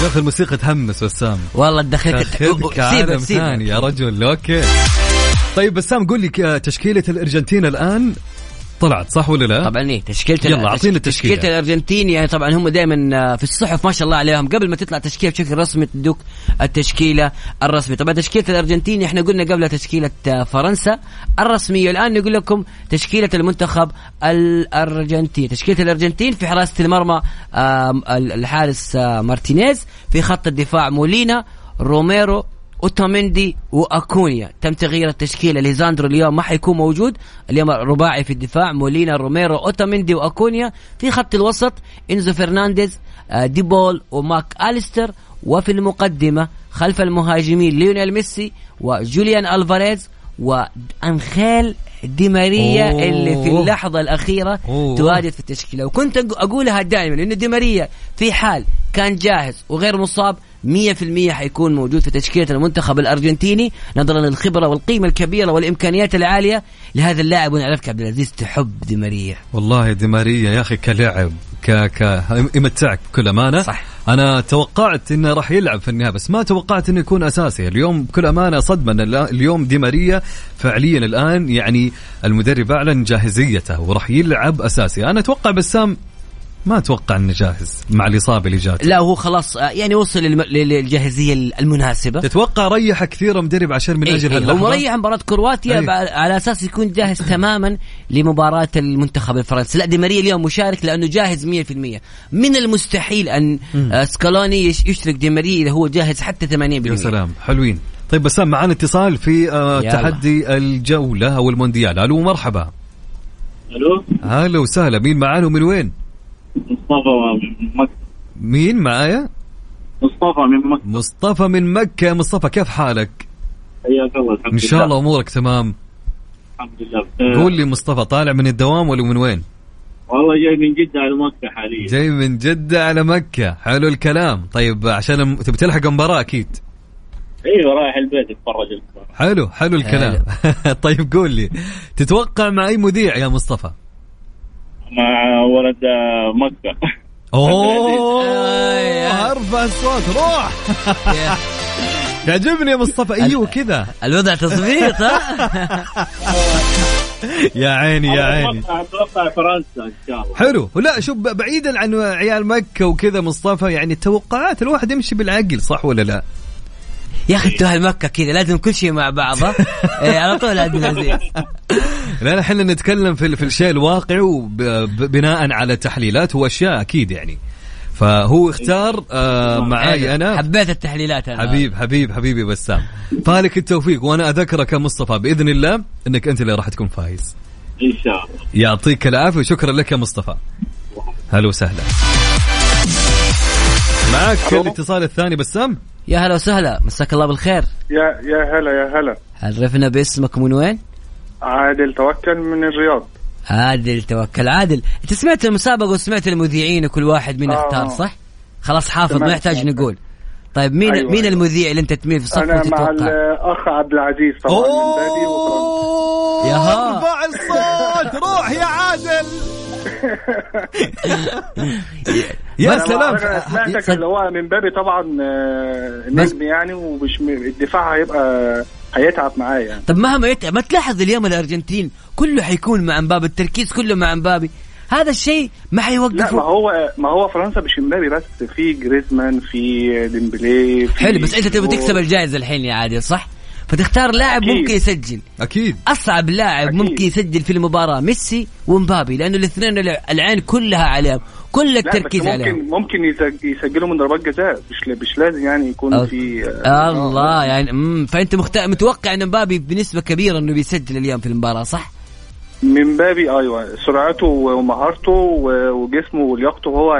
يا أخي الموسيقى تحمس بسام والله دخلت تاخذك عالم ثاني يا رجل okay. طيب بسام قول لي تشكيلة الأرجنتين الآن. طلعت صح ولا لا؟ طبعا إيه تشكيلة يلا، أعطينا التشكيلة. تشكيله الارجنتين يعني طبعا هم دائما في الصحف ما شاء الله عليهم. قبل ما تطلع تشكيلة بشكل رسمي تدوك التشكيلة الرسمي طبعا تشكيلة الارجنتين إحنا قلنا قبل تشكيلة آه، فرنسا الرسمية. الآن نقول لكم تشكيلة المنتخب الارجنتين تشكيلة الأرجنتين في حراسة المرمى الحارس آه، مارتينيز. في خط الدفاع مولينا روميرو اوتاميندي وأكونيا. تم تغيير التشكيلة. ليزاندرو اليوم ما حيكون موجود. اليوم رباعي في الدفاع. مولينا روميرو اوتاميندي وأكونيا. في خط الوسط إنزو فرنانديز آه، ديبول وماك أليستر. وفي المقدمة خلف المهاجمين ليونيل ميسي وجوليان ألفاريز وأنخيل دي ماريا أوه. اللي في اللحظة الأخيرة أوه. تواجد في التشكيلة. وكنت أقولها دائما لأن دي ماريا في حال كان جاهز وغير مصاب 100% حيكون موجود في تشكيلة المنتخب الأرجنتيني نظرا للخبرة والقيمة الكبيرة والإمكانيات العالية لهذا اللاعب. ونعرفك عبد العزيز تحب دي ماريا. والله دي ماريا يا أخي كلاعب ك ك يمتعك بكل أمانة. صح. أنا توقعت إنه راح يلعب في النهاية بس ما توقعت إنه يكون أساسي. اليوم بكل أمانة صدمة إن اليوم دي ماريا فعليا الآن يعني المدرب أعلن جاهزيته وراح يلعب أساسي. أنا أتوقع بسام ما أتوقع إنه جاهز مع الإصابة اللي جاته. لا هو خلاص آه، يعني وصل للم- للجاهزية المناسبة. تتوقع ريح كثير مدرب عشان من إيه أجل إيه هاللحظة؟ هو مريح مباراة كرواتيا أيه. بع- على أساس يكون جاهز تماما لمباراة المنتخب الفرنسي، لا دي ماريا اليوم مشارك لأنه جاهز 100%، من المستحيل أن آه، سكالوني يش- يشرك دي ماريا إذا هو جاهز حتى 80%. يا سلام حلوين. طيب بسام معنا اتصال في آه. تحدي الجولة أو المونديال. ألو مرحبا. ألو. هلا وسهلا. مين معانا ومن وين؟ مصطفى من مكة. مين معايا؟ مصطفى من مكة. مصطفى من مكة. مصطفى كيف حالك؟ حياك الله الحمد إن شاء الله أمورك تمام. الحمد لله. قول لي مصطفى طالع من الدوام ولا من وين؟ والله جاي من جدة على مكة حاليا. جاي من جدة على مكة. حلو الكلام. طيب عشان تبي تلحق المباراة أكيد. أيوه رايح البيت أتفرج المباراة. حلو حلو الكلام. طيب قول لي تتوقع مع أي مذيع يا مصطفى؟ مع ولد آه، مكة. أوه أرفع الصوت روح. يعجبني يا مصطفى أيوه كذا. الوضع تظبيط ها؟ يا عيني يا عيني. أتوقع أتوقع فرنسا إن شاء الله. حلو. لا شوف بعيدا عن عيال مكة وكذا مصطفى يعني التوقعات الواحد يمشي بالعقل صح ولا لا؟ يا أخي أنتوا مكه كذا لازم كل شيء مع بعض ها؟ إيه، على طول عبد العزيز لا إحنا نتكلم في في الشيء الواقعي وبناء على تحليلات واشياء أكيد يعني. فهو اختار آه معاي أنا. حبيت التحليلات أنا حبيب حبيب حبيبي بسام. فالك التوفيق وأنا أذكرك يا مصطفى بإذن الله إنك أنت اللي راح تكون فايز. إن شاء الله. يعطيك العافية وشكرا لك يا مصطفى. هلا وسهلا. معك الاتصال الثاني بسام؟ يا هلا وسهلا مساك الله بالخير يا يا هلا يا هلا عرفنا باسمك من وين؟ عادل توكل من الرياض عادل توكل عادل انت سمعت المسابقة وسمعت المذيعين وكل واحد مين آه. اختار صح؟ خلاص حافظ ما سمعت. يحتاج نقول طيب مين أيوة، مين أيوة. المذيع اللي انت تميل في صفه أنا مع وتتوقع؟ الاخ عبد العزيز طبعا وفرنسا ياها. ارفع الصوت روح يا عادل يا سلام. أنا سمعتك صد- اللي هو من بابي طبعا آه، نجم يعني ومش الدفاع هيبقى هيتعب معايا يعني. طب مهما يتعب ما تلاحظ اليوم الأرجنتين كله حيكون مع مبابي التركيز كله مع مبابي. هذا الشيء ما لا حيوقفه ما هو ما هو فرنسا مش امبابي بس في جريزمان في ديمبلي في حلو بس أنت تبي تكسب الجائزة الحين يا عادل صح؟ فتختار لاعب أكيد. ممكن يسجل أكيد أصعب لاعب أكيد. ممكن يسجل في المباراة ميسي ومبابي لأنه الاثنين العين كلها عليهم كل التركيز عليهم ممكن ممكن يسج- يسجلوا من ضربات جزاء مش مش لازم يعني يكون أو- في آه، الله يعني مم. فأنت مخت... متوقع إن مبابي بنسبة كبيرة إنه بيسجل اليوم في المباراة صح؟ من بابي أيوه سرعته ومهارته وجسمه ولياقته هو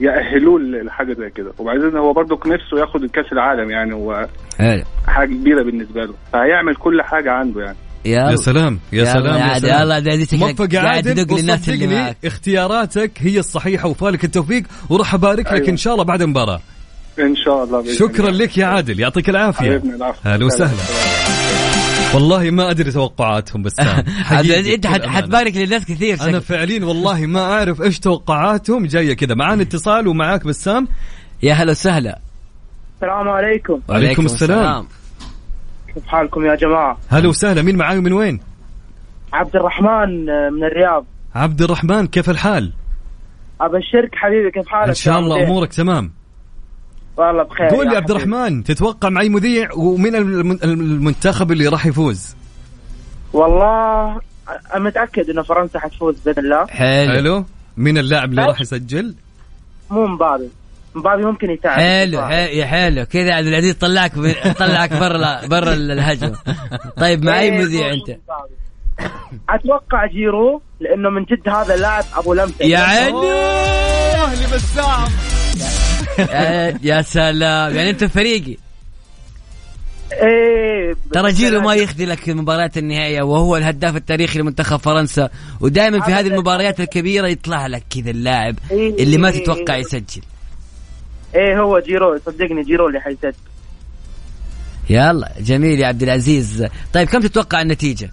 يأهلوه لحاجة زي كده وبعدين هو برضو نفسه ياخد الكأس العالم يعني هو حلو حاجة كبيرة بالنسبة له. فهيعمل كل حاجة عنده يعني. يا سلام يا سلام يا يا عادل، سلام موفق يا قاعد عادل تدق للناس اللي وصدقني معك. اختياراتك هي الصحيحة وفالك التوفيق وراح أبارك لك أيوة. إن شاء الله بعد المباراة. إن شاء الله بإذن شكرا الله. لك يا عادل يعطيك العافية. حبيبنا العفو. هلا وسهلا. والله ما أدري توقعاتهم بس أنت حت- حتبارك للناس كثير أنا. فعليا والله ما أعرف إيش توقعاتهم. جاية كذا معانا اتصال ومعاك بسام يا هلا وسهلا. السلام عليكم. وعليكم السلام. كيف حالكم يا جماعة. هلا وسهلا. مين معاي من وين؟ عبد الرحمن آه، من الرياض. عبد الرحمن كيف الحال؟ أبشرك حبيبي كيف حالك؟ إن شاء الله؟ أمورك تمام. والله بخير قول لي يا عبد. الرحمن تتوقع معي مذيع ومن الم- المنتخب اللي راح يفوز؟ والله أنا متأكد إنه فرنسا حتفوز بإذن الله. حلو. حلو. مين اللاعب اللي راح يسجل؟ مو مبابي مبابي ممكن يساعد حلو يا حلو. كذا عبد العزيز طلعك طلعك برا برا الهجمة. طيب مع أي إيه، مذيع أنت؟ أتوقع جيرو لأنه من جد هذا اللاعب أبو لمسة. يا عيني! أهلي بسام يا- سلام. يعني أنت فريقي. إيه ترى جيرو ما يخذلك في مباريات النهائية وهو الهداف التاريخي لمنتخب فرنسا. ودائما في هذه المباريات الكبيرة يطلع لك كذا اللاعب إيه، اللي ما إيه، تتوقع. يسجل. إيه هو جيرو صدقني جيرو اللي حيسد. يلا جميل يا عبد العزيز. طيب كم تتوقع النتيجة؟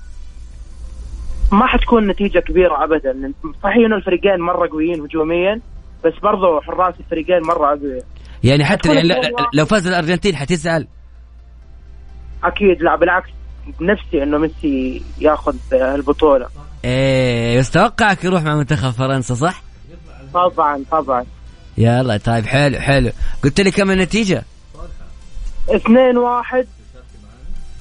ما حتكون نتيجة كبيرة ابدا. صحيح إنه الفريقين مرة قويين هجوميا بس برضو حراس الفريقين مرة اقوياء يعني حتى يعني لو فاز الأرجنتين حتزعل؟ أكيد لا بالعكس. نفسي إنه ميسي ياخذ البطولة. إيه بس توقعك يروح مع منتخب فرنسا صح؟ طبعا طبعا. يلا طيب حلو حلو قلت لي كم النتيجة؟ اثنين واحد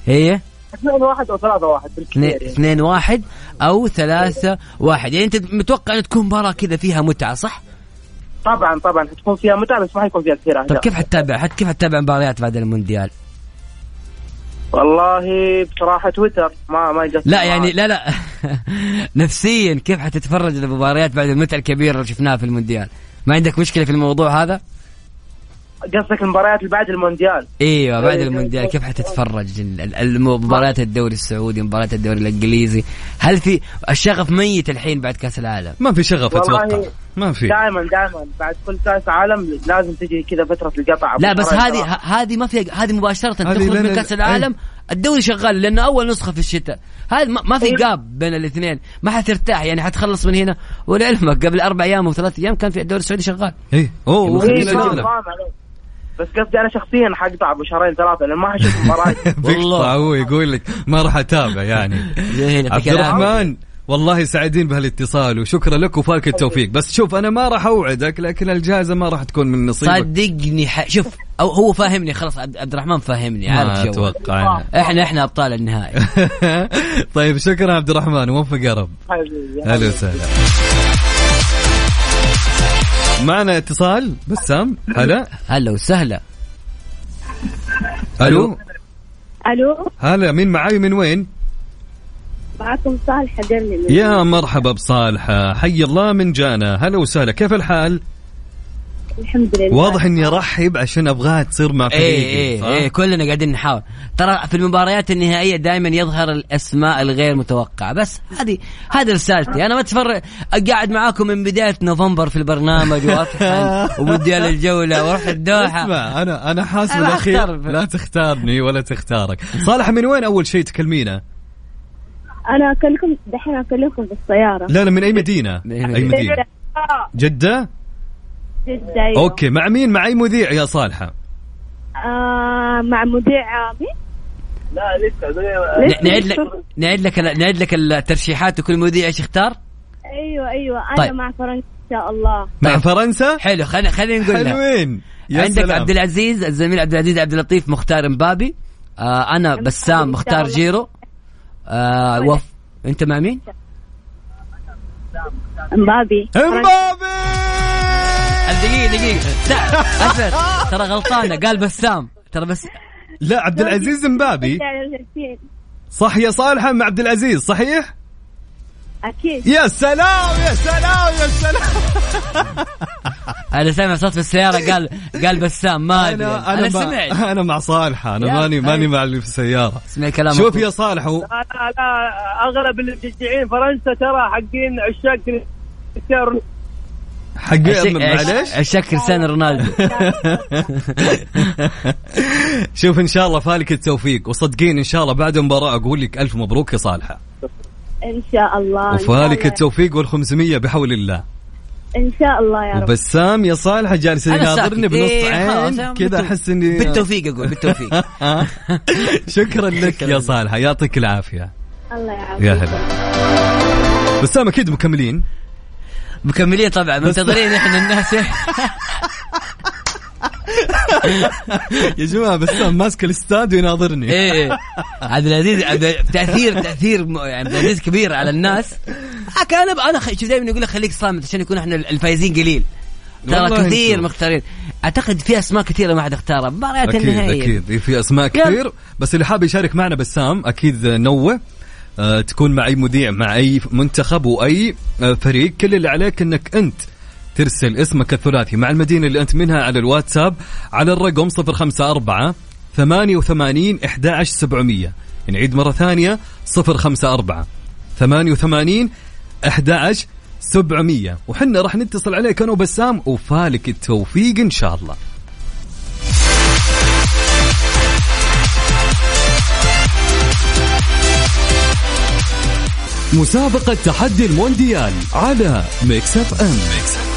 هي اثنين واحد أو ثلاثة واحد بالكثير اثنين, يعني. اثنين واحد أو ثلاثة واحد يعني أنت متوقع ان تكون مباراة كذا فيها متعة صح؟ طبعا طبعا حتكون فيها متعة بس ما حيكون فيها كثير طيب كيف حتتابع حت كيف حتتابع مباريات بعد المونديال؟ والله بصراحة تويتر ما ما يقصر لا يعني لا لا نفسيا كيف حتتفرج المباريات بعد المتعة الكبيرة اللي شفناها في المونديال؟ ما عندك مشكلة في الموضوع هذا؟ قصدك المباريات اللي بعد المونديال. إيوه بعد إيه، المونديال. إيه. كيف حتتفرج؟ مباريات الدوري السعودي مباريات الدوري الإنجليزي. هل في الشغف ميت الحين بعد كأس العالم؟ ما في شغف والله أتوقع. ما في. دائما دائما بعد كل كأس عالم لازم تجي كذا فترة القطع. لا بس هذه هذه ما في هذه مباشرة تخرج من كأس العالم الدوري شغال لأنه أول نسخة في الشتاء. هذا ما- ما في جاب بين الاثنين. ما حترتاح يعني حتخلص من هنا. ولعلمك قبل أربع أيام أو ثلاث أيام كان في الدوري السعودي شغال. إيه. أوه. بس قصدي أنا شخصيا حقطع بشهرين ثلاثة لأن ما حشوف مباراه بيقطع هو يقول لك ما راح أتابع يعني. عبد. الرحمن والله سعيدين بهالاتصال وشكرا لك وفالك التوفيق. بس شوف أنا ما راح أوعدك لكن الجائزة ما راح تكون من نصيبك. صدقني ح... شوف أو هو فاهمني خلاص عبد عبد الرحمن فاهمني عارف ما جو أتوقع. إحنا إحنا أبطال النهائي. طيب شكرا عبد الرحمن ووفق يا رب. أهلا وسهلا. معنا اتصال بسام. هلا. هلا وسهلا. ألو. ألو. هلا مين معاي من وين؟ معكم صالح قرني يا مرحبا بصالحة حي الله من جانا. هلا وسهلا. كيف الحال؟ الحمد لله. واضح إني ارحب عشان ابغاها تصير مع فريقي إيه إيه صح؟ إيه كلنا قاعدين نحاول. ترى في المباريات النهائية دائما يظهر الأسماء الغير متوقعة. بس هذه هذه رسالتي. أنا ما تفرق قاعد معاكم من بداية نوفمبر في البرنامج واطحن ومونديال الجولة ورحت الدوحة. اسمع أنا أنا حاسب الأخير. لا تختارني ولا تختارك. صالح من وين أول شيء تكلمينا؟ أنا اكلمكم دحين اكلمكم في السيارة. لا لا من أي مدينة؟ من أي أي مدينة؟ مدينة؟ جدة؟ جدة أيوة. okay مع مين؟ مع أي مذيع يا صالحة؟ آه مع مذيع عامي لا لسه نعيد لك نعيد لك نعيد لك الترشيحات وكل مذيع إيش يختار أيوه أيوه. أنا طيب. مع فرنسا إن شاء الله. مع فرنسا؟ حلو خلينا خلينا نقول. حلوين. يا عندك سلام. عبد العزيز الزميل عبد العزيز عبد اللطيف مختار مبابي. آه أنا بسام مختار جيرو. آه وف أنت مع مين؟ مبابي. امبابي دقيقة دقيقة. سع- اسف ترى غلطانة قال بسام. ترى بس لا عبد العزيز مبابي. بشجع الأرجنتين. صح يا صالحة مع عبد العزيز صحيح؟ أكيد. يا سلام يا سلام يا سلام. أنا سامع صوت في السيارة قال قال بسام ما أدري. أنا أنا, أنا, سمعت. مع أنا مع صالحه أنا يا ماني طيب. ماني مع اللي في السيارة. اسمع كلام شوف. يا صالح هو لا لا أغلب اللي مشجعين فرنسا ترى حقين عشاق كريستيانو حق معلش الشك كريستيانو رونالدو. شوف إن شاء الله فالك التوفيق وصدقين إن شاء الله بعد المباراة أقول لك ألف مبروك يا صالحة. إن شاء الله وفالك. التوفيق وال500 بحول الله. إن شاء الله يا رب. وبسام يا صالحه جالس أنا يناظرني. بنص إيه، عين كذا أحس اني بالتوفيق أقول بالتوفيق. شكرا لك يا صالحه يعطيك العافية. الله يعافيك. يا هلا. بسام أكيد مكملين؟ مكملين طبعا. منتظرين إحنا الناس. يا جماعة بسام ماسك الاستاد ويناظرني. إيه إيه. عبد العزيز تأثير تأثير يعني عبد العزيز كبير على الناس. أك- أنا أنا شوف دائما يقول لك خليك صامت عشان يكون إحنا الفايزين قليل. ترى كثير. مختارين. أعتقد في أسماء كثيرة ما حد اختارها. مباريات أكيد النهائيه أكيد. في أسماء كثير. بس اللي حاب يشارك معنا بسام أكيد نوه آه، تكون مع اي مذيع مع أي منتخب وأي آه، فريق. كل اللي عليك إنك أنت ترسل اسمك الثلاثي مع المدينة اللي أنت منها على الواتساب على الرقم 054 88 11700 نعيد مرة ثانية 054 88 11700 وحنا راح نتصل عليك أنا وبسام وفالك التوفيق إن شاء الله. مسابقة تحدي المونديال على Mix FM.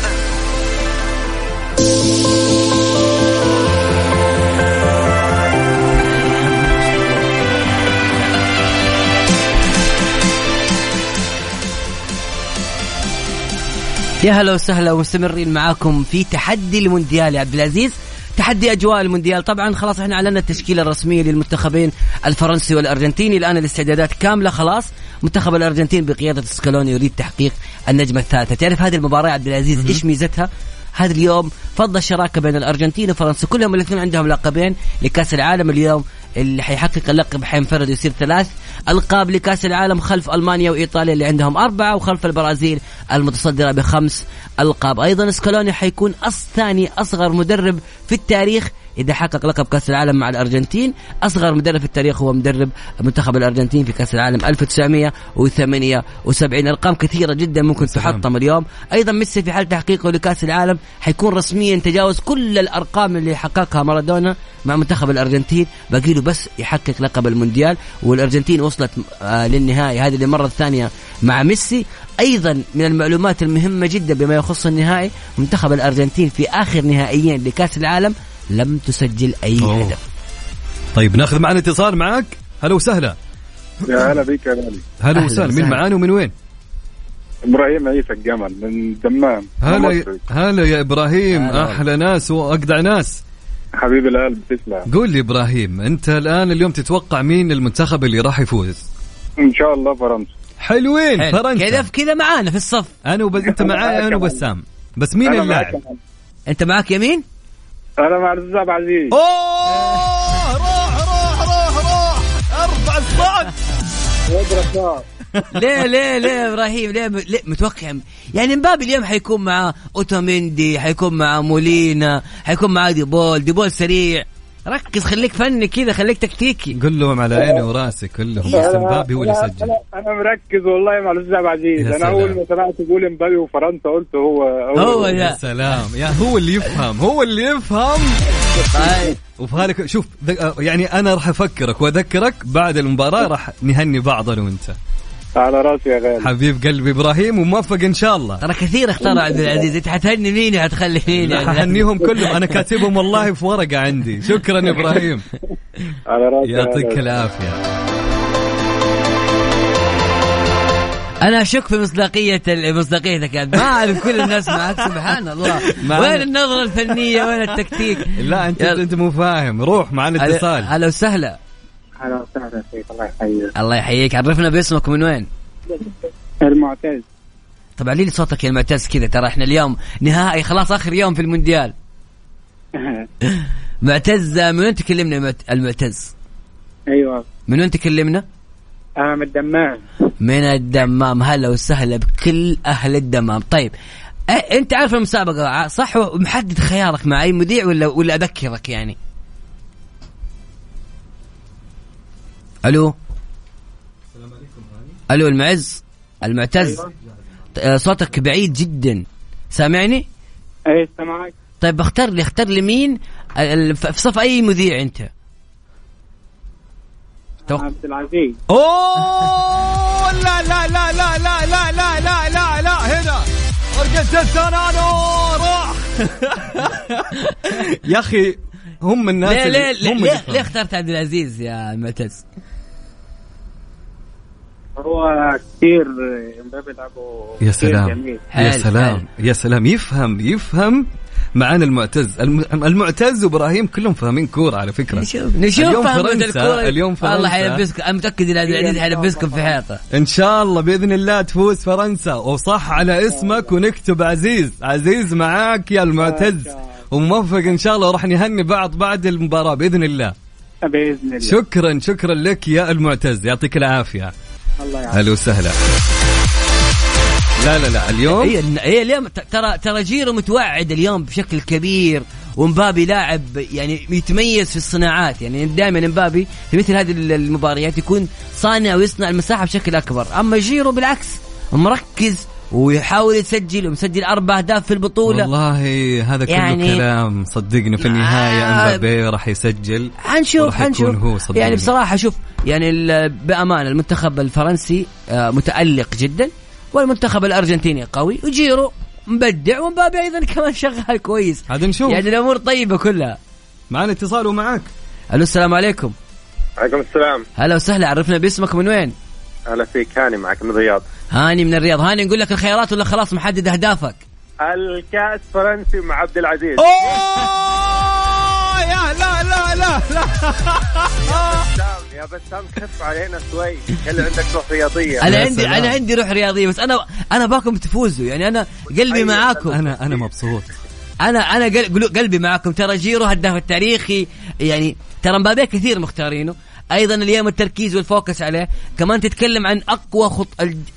يا هلا وسهلا ومستمرين معاكم في تحدي المونديال يا عبد العزيز. تحدي أجواء المونديال. طبعا خلاص إحنا أعلنا التشكيله الرسميه للمنتخبين الفرنسي والأرجنتيني. الآن الاستعدادات كاملة خلاص. منتخب الأرجنتين بقيادة سكالوني يريد تحقيق النجمة الثالثة. تعرف هذه المباراة يا عبد العزيز إيش ميزتها؟ هذا اليوم فض الشراكة بين الأرجنتين وفرنسا. كلهم الاثنين عندهم لقبين لكأس العالم اليوم اللي حيحقق اللقب حينفرد يصير ثلاث. ألقاب لكأس العالم خلف ألمانيا وإيطاليا اللي عندهم أربعة وخلف البرازيل المتصدرة بخمس ألقاب. أيضا سكالوني حيكون أص ثاني أصغر مدرب في التاريخ إذا حقق لقب كأس العالم مع الأرجنتين أصغر مدرب في التاريخ هو مدرب منتخب الأرجنتين في كأس العالم 1978 ارقام كثيرة جدا ممكن تحطم اليوم. أيضا ميسي في حال تحقيقه لكأس العالم حيكون رسميا تجاوز كل الأرقام اللي حققها مارادونا مع منتخب الأرجنتين. باقي له بس يحقق لقب المونديال والأرجنتين وصلت آه للنهائي هذه للمرة الثانية مع ميسي. أيضا من المعلومات المهمة جدا بما يخص النهائي منتخب الأرجنتين في آخر نهائيين لكأس العالم لم تسجل أي أوه. هدف طيب ناخذ معنا اتصال معك هلا وسهلا يا هلا بك يا غالي هلا وسهلا مين. معانا ومن وين؟ إبراهيم عيسى الجمل من دمام هلا. هلا يا إبراهيم هلا. أحلى ناس واجدع ناس حبيب القلب تسلم قول لي إبراهيم أنت الآن اليوم تتوقع مين المنتخب اللي راح يفوز؟ إن شاء الله فرنسا حلوين حلو. فرنسا كذا في كذا معانا في الصف أنا وب... أنت معايا أنا وبسام بس مين اللاعب؟ أنت معك يمين أنا مع الاستاذ عبد العزيز. أوه روح روح روح روح. ارفع الصوت واضرب نار ليه ليه ليه إبراهيم ليه, ليه متوقع؟ يعني مبابي اليوم حيكون مع أوتوميندي حيكون مع مولينا حيكون مع ديبول. ديبول سريع. ركز خليك فني كذا خليك تكتيكي. قل لهم على عيني وراسي كلهم بس مبابي هو اللي أنا- يسجل أنا- أنا مركز والله مع الأستاذ عبد العزيز. يا أنا سلام. اول ما سمعت بقول امبابي وفرنسا قلت هو هو يا ده سلام. يا هو اللي يفهم هو اللي يفهم. طيب. وفي هالك شوف يعني أنا راح أفكرك وأذكرك بعد المباراة راح نهني بعض أنا وأنت. على راسي يا غالي. حبيب قلبي إبراهيم وموفق إن شاء الله. ترى كثير اختار عبد العزيز. أنت حتهني مين وحتخلي مين راح اهنيهم كلهم. أنا كاتبهم والله في ورقة عندي. شكرا يا إبراهيم. على راسي يا يعطيك. العافية. أنا أشك في مصداقية مصداقيتك يعني. ما أعرف كل الناس معك سبحان الله. وين النظرة الفنية؟ وين التكتيك؟ لا انت يلا. أنت مو فاهم. روح معنا اتصال هلا وسهلا. أهلا وسهلا فيك الله يحييك. الله يحييك. عرفنا باسمك من وين؟ المعتز. طب علي لي صوتك يا المعتز كذا ترى إحنا اليوم نهائي خلاص آخر يوم في المونديال. معتز من وين تكلمنا المعتز؟ أيوه. من وين تكلمنا؟ أنا من الدمام. من الدمام. هلا وسهلا بكل أهل الدمام. طيب أنت عارف المسابقة صح؟ ومحدد خيارك مع أي مذيع ولا ولا أذكرك يعني؟ ألو ألو المعز المعتز. صوتك بعيد جدا سامعني اي سامعك طيب اختار لي اختار لي مين ال- في صف اي مذيع انت توق- عبد العزيز اوه لا لا لا لا لا لا لا لا لا لا هنا ارجنتينو روح يا أخي هم الناس ليه ليه ليه, ليه اخترت عبد العزيز يا معتز؟ هو كثير امبابي لعبه يا سلام. جميل. يا سلام. يا سلام. يفهم يفهم معانا المعتز. الم- المعتز وابراهيم كلهم فاهمين كورة على فكرة. نشوف نشوف اليوم فرنسا. اليوم فرنسا. الله حيلبسكم أنا متأكد إن عبد العزيز حيلبسكم في حيطه إن شاء الله بإذن الله تفوز فرنسا. وصح على اسمك ونكتب عزيز. عزيز معاك يا المعتز. وموفق إن شاء الله. وراح نهني بعض بعد المباراة بإذن الله. بإذن الله. شكرا شكرا لك يا المعتز. يعطيك العافية. الله يعافيك. هلا وسهلا. لا لا لا اليوم؟ هي هي اليوم ت- ترى ترى جيرو متوعد اليوم بشكل كبير ومبابي لاعب يعني يتميز في الصناعات. يعني دائما مبابي في مثل هذه المباريات يكون صانع ويصنع المساحة بشكل أكبر. أما جيرو بالعكس مركز ويحاول يسجل ومسجل أربع أهداف في البطولة. والله هذا كله يعني- كلام. صدقني في النهاية آه. أمبابي راح يسجل. حنشوف حنشوف. هو صدقني. يعني بصراحة شوف يعني بأمانة المنتخب الفرنسي آه، متألق جدا والمنتخب الأرجنتيني قوي. وجيرو مبدع ومبابي أيضا كمان شغال كويس. عاد نشوف. يعني الأمور طيبة كلها. معنا اتصال ومعاك ألو السلام عليكم. عليكم السلام. هلا وسهلا عرفنا باسمك من وين؟ هلا فيك. هاني معك من الرياض. هاني من الرياض. هاني نقول لك الخيارات ولا خلاص محدد أهدافك؟ الكأس فرنسي مع عبد العزيز. أوه! يا لا لا لا لا. بسام يا بسام خف علينا شوي. خلي عندك روح رياضية. أنا عندي. أنا عندي روح رياضية بس أنا أنا باكم تفوزوا. يعني أنا قلبي معاكم. أنا أنا مبسوط. أنا أنا قلبي معكم ترى جيرو هداف التاريخي. يعني ترى مبابي كثير مختارينه. أيضا اليوم التركيز وال focus عليه. كمان تتكلم عن أقوى خط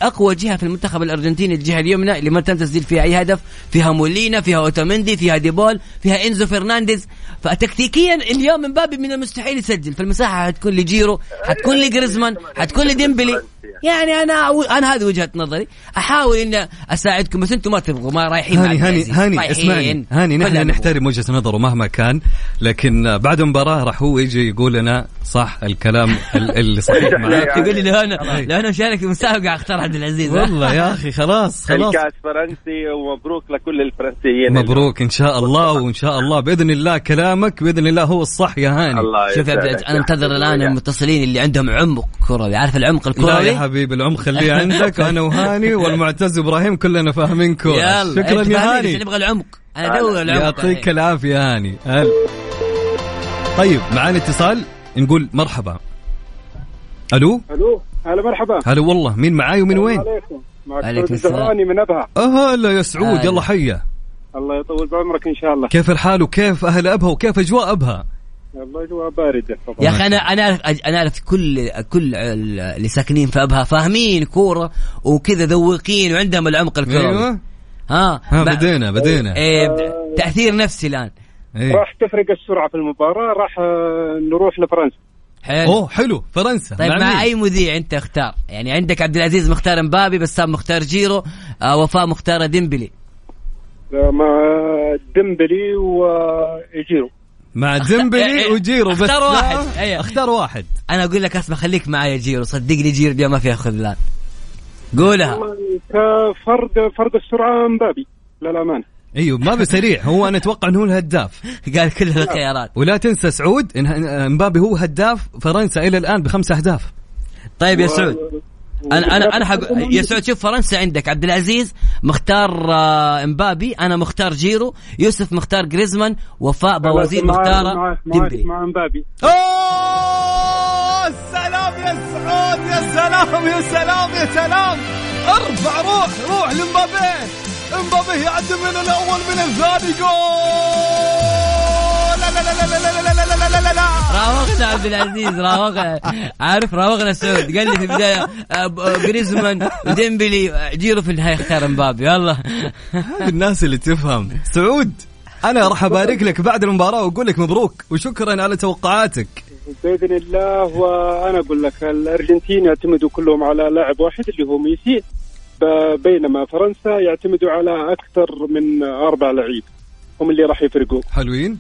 أقوى جهة في المنتخب الأرجنتيني الجهة اليمنى اللي ما تم تسجيل فيها أي هدف. فيها مولينا فيها اوتاميندي فيها ديبول فيها إنزو فرنانديز. فتكتيكيا اليوم مبابي من المستحيل يسجل. فالمساحة حتكون لجيرو حتكون لجريزمان حتكون لديمبلي. يعني أنا أقول- أنا هذه وجهة نظري. أحاول إني أساعدكم بس أنتم ما تبغوا ما رايحين هاني هاني. هاني. اسمعني. هاني نحن. نحترم وجهة نظره مهما كان لكن بعد المباراة راح هو يجي يقول لنا صح الكلام ال- اللي صحيح معاك تقول لي لو أنا لو أنا مشارك في مسابقة أختار عبد العزيز. والله يا أخي خلاص خلاص. الكاس فرنسي ومبروك لكل الفرنسيين. مبروك إن شاء الله وإن شاء الله بإذن الله كلامك بإذن الله هو الصح يا هاني. الله شوف يا أنا منتظر الآن المتصلين اللي عندهم عمق كروي. عارف العمق لا يا الكروي؟ حبيبي العمق خليه عندك أنا وهاني والمعتز إبراهيم كلنا فاهمين كورة. يلا شكرا يا هاني. نبغى العمق. أنا ادور العمق يعطيك العافية هاني. هل طيب معانا اتصال نقول مرحبا. ألو؟ ألو هلا مرحبا. هلا والله. مين معاي ومن وين؟ عليكم. معك. الزهراني من أبها. هلا يا سعود. يلا حيا. الله يطول بعمرك إن شاء الله. كيف الحال وكيف أهل أبها وكيف أجواء أبها؟ باردة طبعا يا أخي أنا أنا اعرف أنا أعرف كل كل اللي ساكنين في أبها فاهمين كورة وكذا ذوقين وعندهم العمق الكروي. أيوه. ها؟ ها بدينا بدينا. ب- تأثير نفسي الآن. إيه. راح تفرق السرعة في المباراة راح آه، نروح لفرنسا. حلو. أوه حلو. فرنسا. طيب مع مع؟ أي مذيع أنت اختار؟ يعني عندك عبد العزيز مختار مبابي بسام مختار جيرو آه وفاء مختار ديمبلي. آه، مع ديمبلي ويجيرو مع ديمبلي إيه، وجيرو بس. اختار واحد. أيوه. اختار واحد. أنا أقول لك أسمع خليك معايا جيرو صدقني جيرو دي ما فيها خذلان قولها. كفرق فرق السرعة مبابي للأمانة. أيوه ما بسريع هو أنا أتوقع إنه هو الهداف. قال كل الخيارات. ولا تنسى سعود ان مبابي هو هداف فرنسا إلى الآن بخمس أهداف. طيب يا سعود. أنا أنا أنا حق يا سعود شوف فرنسا عندك عبد العزيز مختار آه، مبابي أنا مختار جيرو يوسف مختار جريزمان وفاء بوازير مختارة ديمبلي. مع مبابي. أوه سلام يا سعود يا سلام يا سلام يا سلام. ارفع روح روح لمبابي. مبابي يعدي من الأول من الثاني. جول! لا لا لا لا لا لا لا لا لا لا لا راوغنا عبد العزيز راوغنا. عارف راوغنا سعود؟ قال لي في البداية آه، آه، جريزمان وديمبلي آه، جيرو في النهايه اختار مبابي. يلا. هذه الناس اللي تفهم. سعود أنا راح أبارك لك بعد المباراة وأقول لك مبروك وشكرا على توقعاتك. بإذن الله وأنا أقول لك الأرجنتين يعتمدوا كلهم على لاعب واحد اللي هو ميسي بينما فرنسا يعتمدوا على أكثر من أربع لعيب. هم اللي راح يفرقوا. حلوين.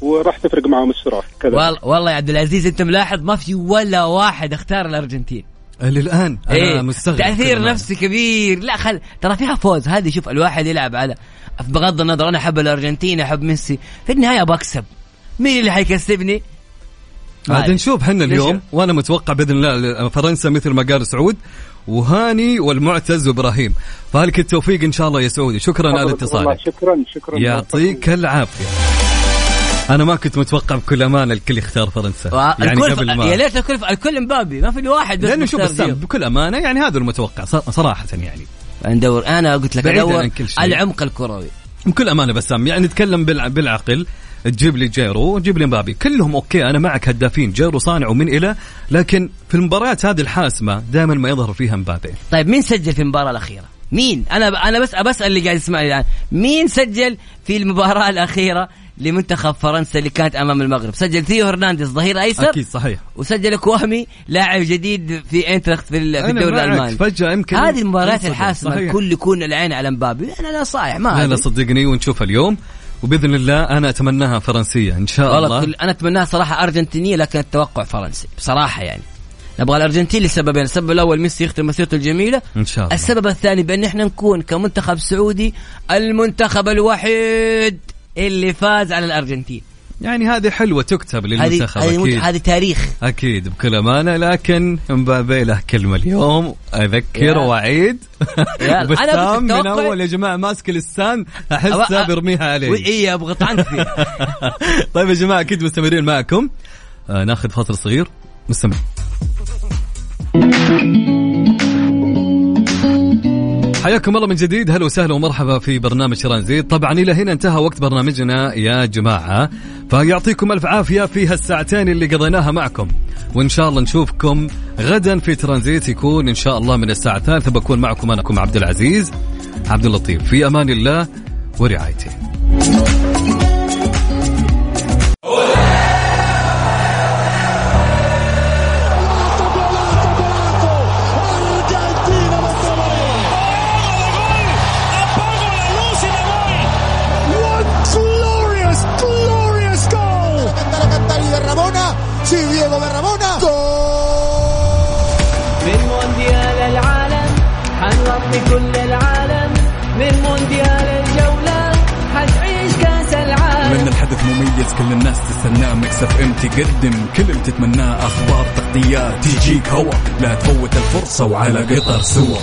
وراح تفرق معهم السرعة. كذا. والله والله يا عبد العزيز انت ملاحظ ما في ولا واحد اختار الأرجنتين. للآن. أنا إيه. مستغرب تأثير. نفسي كبير. لا خل ترى فيها فوز. هذه شوف الواحد يلعب على بغض النظر أنا أحب الأرجنتين أحب ميسي. في النهاية بكسب مين اللي حيكسبني؟ عاد نشوف حنا اليوم. وأنا متوقع بإذن الله فرنسا مثل ما قال سعود وهاني والمعتز وإبراهيم. فلك التوفيق إن شاء الله يا سعودي؟ شكرا على والله اتصالك. شكرا شكرا. يعطيك العافية. أنا ما كنت متوقع بكل أمانة الكل يختار فرنسا يعني الكل قبل يا ما ليت الكل الكل مبابي ما في الا واحد بس لأنه شوف. بكل أمانة يعني هذا المتوقع صراحة يعني ندور أنا قلت لك ادور. العمق الكروي بكل أمانة بسام يعني نتكلم بالع- بالعقل تجيب لي جيرو وتجيب لي مبابي كلهم okay أنا معك هدافين جيرو صانع ومن إلى لكن في المباريات هذه الحاسمة دائما ما يظهر فيها مبابي طيب مين سجل في المباراة الأخيرة؟ مين؟ أنا أنا بس بسال اللي قاعد يسمعني الآن، مين سجل في المباراة الأخيرة لمنتخب فرنسا اللي كانت أمام المغرب؟ سجل ثيو هرنانديز ظهير أيسر أكيد صحيح وسجل كوامي لاعب جديد في أنترخت في, الدوري. الألماني فجأة يمكن هذه المباريات. الحاسمة صحيح. الكل يكون العين على مبابي أنا لا صايح ما لا لا. صدقني ونشوفها اليوم وبإذن الله أنا أتمناها فرنسية إن شاء الله كل أنا أتمناها صراحة أرجنتينية لكن التوقع فرنسي بصراحة يعني نبغى الأرجنتين لسببين، السبب الأول ميسي يختم مسيرته الجميلة إن شاء الله السبب الثاني بأن إحنا نكون كمنتخب سعودي المنتخب الوحيد اللي فاز على الأرجنتين. يعني هذه حلوة تكتب للمنتخب هذه أكيد. هذه تاريخ. أكيد بكل أمانة. لكن مبابي له كلمة اليوم. أذكر. وأعيد. بسام من أول يا جماعة ماسك اللسان احسه برميها عليه إي أبغى فيه. طيب يا جماعة أكيد مستمرين معكم. آه ناخذ فاصل صغير. مستمر حياكم الله من جديد. هلا وسهلا ومرحبا في برنامج ترانزيت طبعا إلى هنا انتهى وقت برنامجنا يا جماعة. فيعطيكم ألف عافية في هالساعتين اللي قضيناها معكم. وإن شاء الله نشوفكم غدا في ترانزيت يكون إن شاء الله من الساعة الثالثه بكون معكم أنا عبد العزيز عبد اللطيف. في أمان الله ورعايته. كل الناس تستناه Mix FM تقدم كل تتمناه. أخبار تغطيات تجيك هوا. لا تفوت الفرصة وعلى قطر سوا.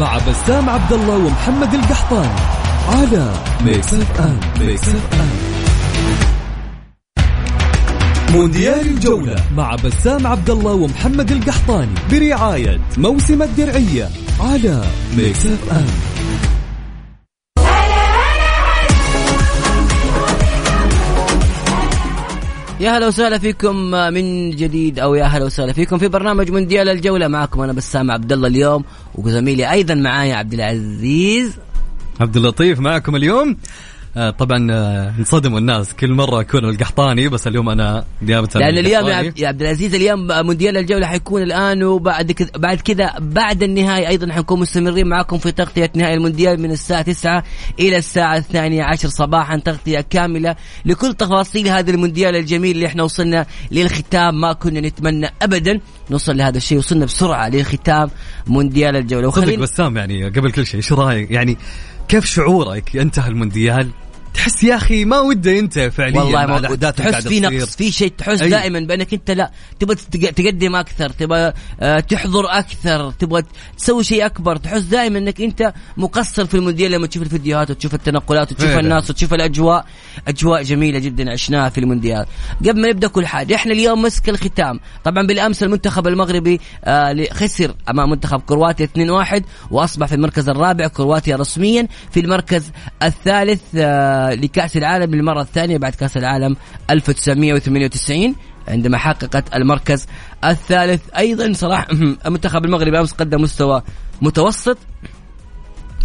مع بسام عبد الله ومحمد القحطاني على Mix FM Mix FM مونديال الجولة مع بسام عبد الله ومحمد القحطاني برعاية موسم الدرعية على Mix FM يا هلا وسهلا فيكم من جديد أو يا هلا وسهلا فيكم في برنامج مونديال الجولة. معكم أنا بسام عبد الله اليوم وزميلي أيضا معايا عبد العزيز. عبد اللطيف معكم اليوم. آه، طبعا آه، انصدموا الناس. كل مرة أكون القحطاني بس اليوم أنا نيابه لأن اليوم يا. عبد- العزيز اليوم مونديال الجولة حيكون الآن وبعد كذا بعد كذا بعد النهايه أيضا حنكون مستمرين معكم في تغطية نهائي المونديال من الساعة 9 إلى الساعة الثانية عشر صباحا تغطية كاملة لكل تفاصيل هذا المونديال الجميل اللي إحنا وصلنا للختام. ما كنا نتمنى ابدا نوصل لهذا الشيء وصلنا بسرعة لختام مونديال الجولة. وخلينا بسام يعني قبل كل شيء إيش رأيك؟ يعني كيف شعورك؟ انتهى المونديال؟ تحس يا أخي ما وده ينتهي فعليا والله ما اللي تحس في. نقص في شيء تحس أي. دائما بأنك أنت لا تبغى تقدم أكثر تبغى آه، تحضر أكثر تبغى تسوي شيء أكبر تحس دائما أنك أنت مقصر في المونديال لما تشوف الفيديوهات وتشوف التنقلات وتشوف فعلا. الناس وتشوف الأجواء أجواء جميلة جدا عشناها في المونديال قبل ما نبدأ كل حاجة إحنا اليوم مسك الختام طبعا بالأمس المنتخب المغربي آه، خسر أمام منتخب كرواتيا 2-1 وأصبح في المركز الرابع كرواتيا رسميا في المركز الثالث لكأس العالم للمرة الثانية بعد كأس العالم 1998 عندما حققت المركز الثالث. أيضا صراحة المنتخب المغربي أمس قدم مستوى متوسط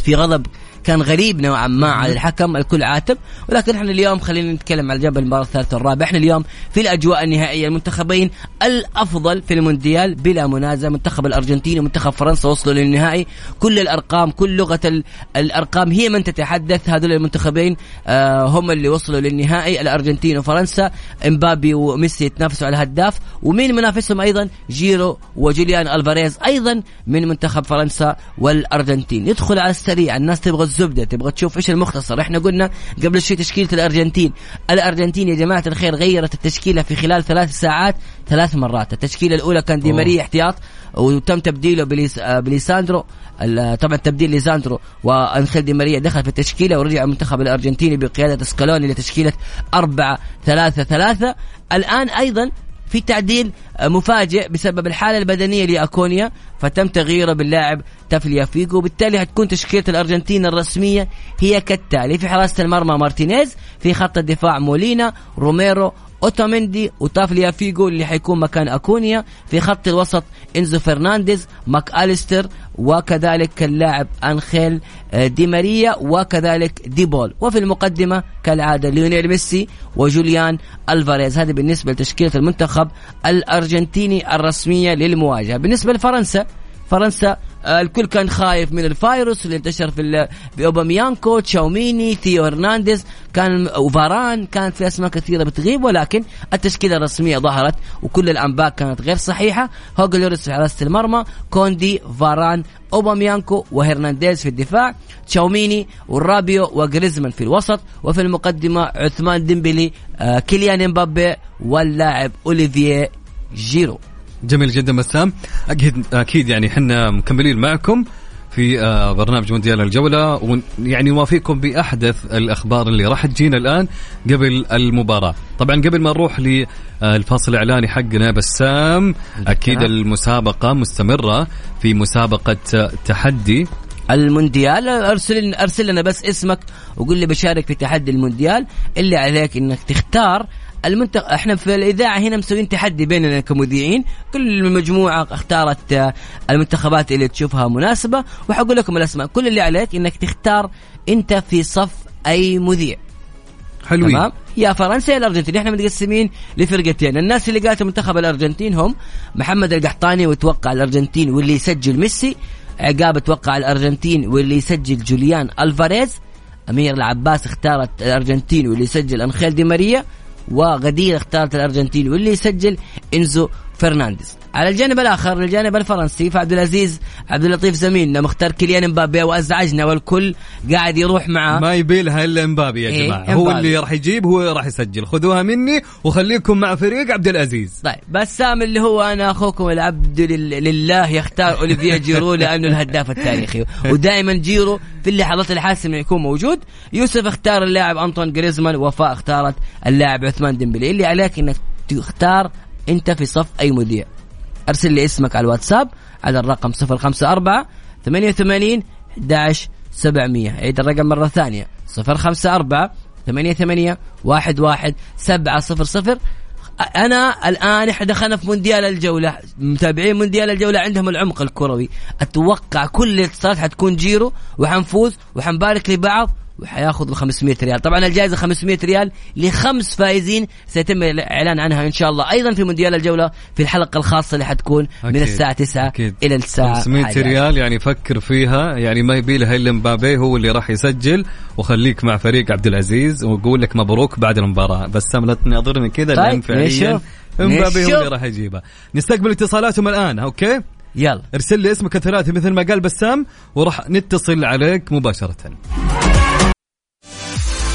في غضب كان غريب نوعا ما على الحكم الكل عاتب ولكن إحنا اليوم خلينا نتكلم على جبل المباراه الثالثة والرابعه إحنا اليوم في الأجواء النهائية المنتخبين الأفضل في المونديال بلا منازع منتخب الأرجنتين ومنتخب فرنسا وصلوا للنهائي. كل الأرقام كل لغة ال- الأرقام هي من تتحدث. هذول المنتخبين آه هم اللي وصلوا للنهائي الأرجنتين وفرنسا. إمبابي وميسي يتنافسوا على الهداف. ومين منافسهم أيضا؟ جيرو وجوليان ألفاريز أيضا من منتخب فرنسا والأرجنتين. ندخل على السريع الناس تبغى الزبدة. تبغى تشوف إيش المختصر. إحنا قلنا قبل شوي تشكيلة الأرجنتين. الأرجنتين يا جماعة الخير غيرت التشكيلة في خلال ثلاث ساعات ثلاث مرات. التشكيلة الأولى كان دي. ماريا احتياط وتم تبديله بليس آه، بليساندرو ال- طبعا تبديل ليساندرو وأنخيل دي ماريا دخل في التشكيلة ورجع المنتخب الأرجنتيني بقيادة سكالوني لتشكيلة أربعة ثلاثة ثلاثة. الآن أيضا في تعديل مفاجئ بسبب الحالة البدنية لأكونيا فتم تغييره باللاعب تاليافيكو. وبالتالي هتكون تشكيلة الأرجنتين الرسمية هي كالتالي. في حراسة المرمى مارتينيز في خط الدفاع مولينا روميرو اوتاميندي وتاليافيكو اللي حيكون مكان أكونيا في خط الوسط إنزو فرنانديز ماك أليستر وكذلك اللاعب أنخيل آه، دي ماريا وكذلك دي بول. وفي المقدمة كالعادة ليونيل ميسي وجوليان ألفاريز. هذه بالنسبة لتشكيلة المنتخب الأرجنتيني الرسمية للمواجهة. بالنسبة لفرنسا فرنسا آه، الكل كان خايف من الفيروس اللي انتشر في ال- في أوباميكانو تشاوميني ثيو هرنانديز. كان وفاران كانت في أسماء كثيرة بتغيب ولكن التشكيلة الرسمية ظهرت وكل الأنباء كانت غير صحيحة. هوجو لوريس في حراسه المرمى كوندي فاران أوباميكانو وهرنانديز في الدفاع تشاوميني والرابيو وجريزمان في الوسط وفي المقدمة عثمان ديمبلي آه، كيليان إمبابي واللاعب أوليفييه جيرو. جميل جدا بسام أكيد أكيد يعني إحنا مكملين معكم في آه، برنامج مونديال الجولة ويعني نوافيكم بأحدث الأخبار اللي راح تجينا الآن قبل المباراة. طبعا قبل ما نروح للفاصل الإعلاني حقنا بسام أكيد المسابقة مستمرة في مسابقة تحدي. المونديال أرسل أرسل لنا بس اسمك وقول لي بشارك في تحدي المونديال. اللي عليك إنك تختار المنتخب إحنا في الإذاعة هنا مسوين تحدي بيننا كمذيعين. كل مجموعه اختارت آه، المنتخبات اللي تشوفها مناسبة. وحقول لكم الأسماء. كل اللي عليك إنك تختار أنت في صف أي مذيع. حلوين. تمام؟ يا فرنسا يا الارجنتين إحنا متقسمين لفرقتين. الناس اللي قالت منتخب الأرجنتين هم محمد القحطاني وتوقع الأرجنتين واللي يسجل ميسي. عقاب توقع الأرجنتين واللي يسجل جوليان ألفاريز. أمير العباس اختارت الأرجنتين واللي يسجل أنخيل دي ماريا. وغدير اختارت الأرجنتين واللي يسجل إنزو فرنانديز. على الجانب الآخر الجانب الفرنسي فعبد العزيز عبد اللطيف زميلنا مختار كيليان امبابي وأزعجنا والكل قاعد يروح معاه ما يبي لها إلا امبابي يا إيه، جماعة. هو إمبابي. اللي راح يجيب هو راح يسجل. خذوها مني وخليكم مع فريق عبد العزيز. طيب بسام اللي هو أنا أخوكم العبد لل- لله يختار أوليفييه جيرو لأنه الهداف التاريخي. ودائما جيرو في اللحظات الحاسمة يكون موجود. يوسف اختار اللاعب أنطون جريزمان وفاء اختارت اللاعب عثمان ديمبلي. اللي عليك إنك تختار انت في صف أي مذيع. أرسل لي اسمك على الواتساب على الرقم 054 88 11 700 عيد الرقم مرة ثانية. 054 88 11 700 أنا الآن إحنا دخلنا في مونديال الجولة متابعين مونديال الجولة عندهم العمق الكروي. أتوقع كل الاتصالات حتكون جيرو وحنفوز وحنبارك لبعض وحياخذ ال 500 ريال طبعا الجائزة 500 ريال لخمس فائزين سيتم الاعلان عنها إن شاء الله أيضا في مونديال الجولة في الحلقة الخاصة اللي حتكون من أكيد. الساعة 9 أكيد. إلى الساعة 500 11. ريال يعني فكر فيها يعني ما يبي لها إلا مبابي هو اللي راح يسجل وخليك مع فريق عبد العزيز وأقول لك مبروك بعد المباراة بس سام لا تناظرني كذا طيب، لأن فعليا. مبابي هو. اللي راح يجيبها نستقبل اتصالاتهم الآن okay يلا ارسل لي اسمك الثلاثي مثل ما قال بسام وراح نتصل عليك مباشرة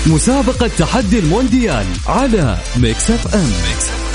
مسابقة تحدي المونديال على ميكس أف أم.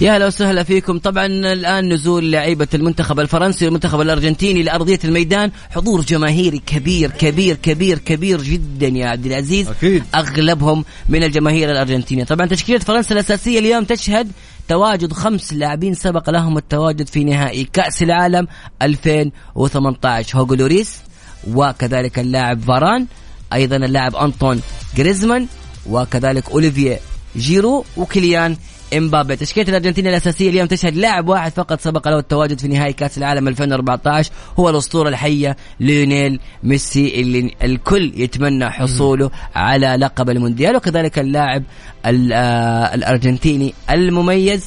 يا هلا وسهلا فيكم. طبعا الآن نزول لعيبة المنتخب الفرنسي والمنتخب الأرجنتيني لأرضية الميدان. حضور جماهيري كبير كبير كبير كبير جدا يا عبد العزيز. أكيد. أغلبهم من الجماهير الأرجنتينية. طبعا تشكيلة فرنسا الأساسية اليوم تشهد تواجد خمس لاعبين سبق لهم التواجد في نهائي كأس العالم 2018 هوجو لوريس وكذلك اللاعب فاران أيضا اللاعب أنطون جريزمان وكذلك أوليفييه جيرو وكيليان إمبابي. تشكيلة الارجنتين الأساسية اليوم تشهد لاعب واحد فقط سبق له التواجد في نهائي كأس العالم 2014 هو الأسطورة الحية ليونيل ميسي اللي الكل يتمنى حصوله على لقب المونديال وكذلك اللاعب ال- آه، الأرجنتيني المميز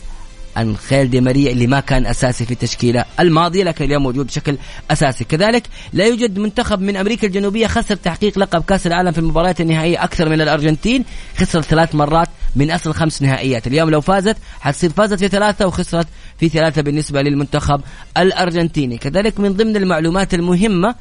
أنخيل دي ماريا اللي ما كان أساسي في التشكيلة الماضية لكن اليوم موجود بشكل أساسي. كذلك لا يوجد منتخب من أمريكا الجنوبية خسر تحقيق لقب كأس العالم في المباريات النهائية أكثر من الأرجنتين خسر ثلاث مرات من أصل خمس نهائيات. اليوم لو فازت حتصير فازت في ثلاثة وخسرت في ثلاثة بالنسبة للمنتخب الأرجنتيني. كذلك من ضمن المعلومات المهمة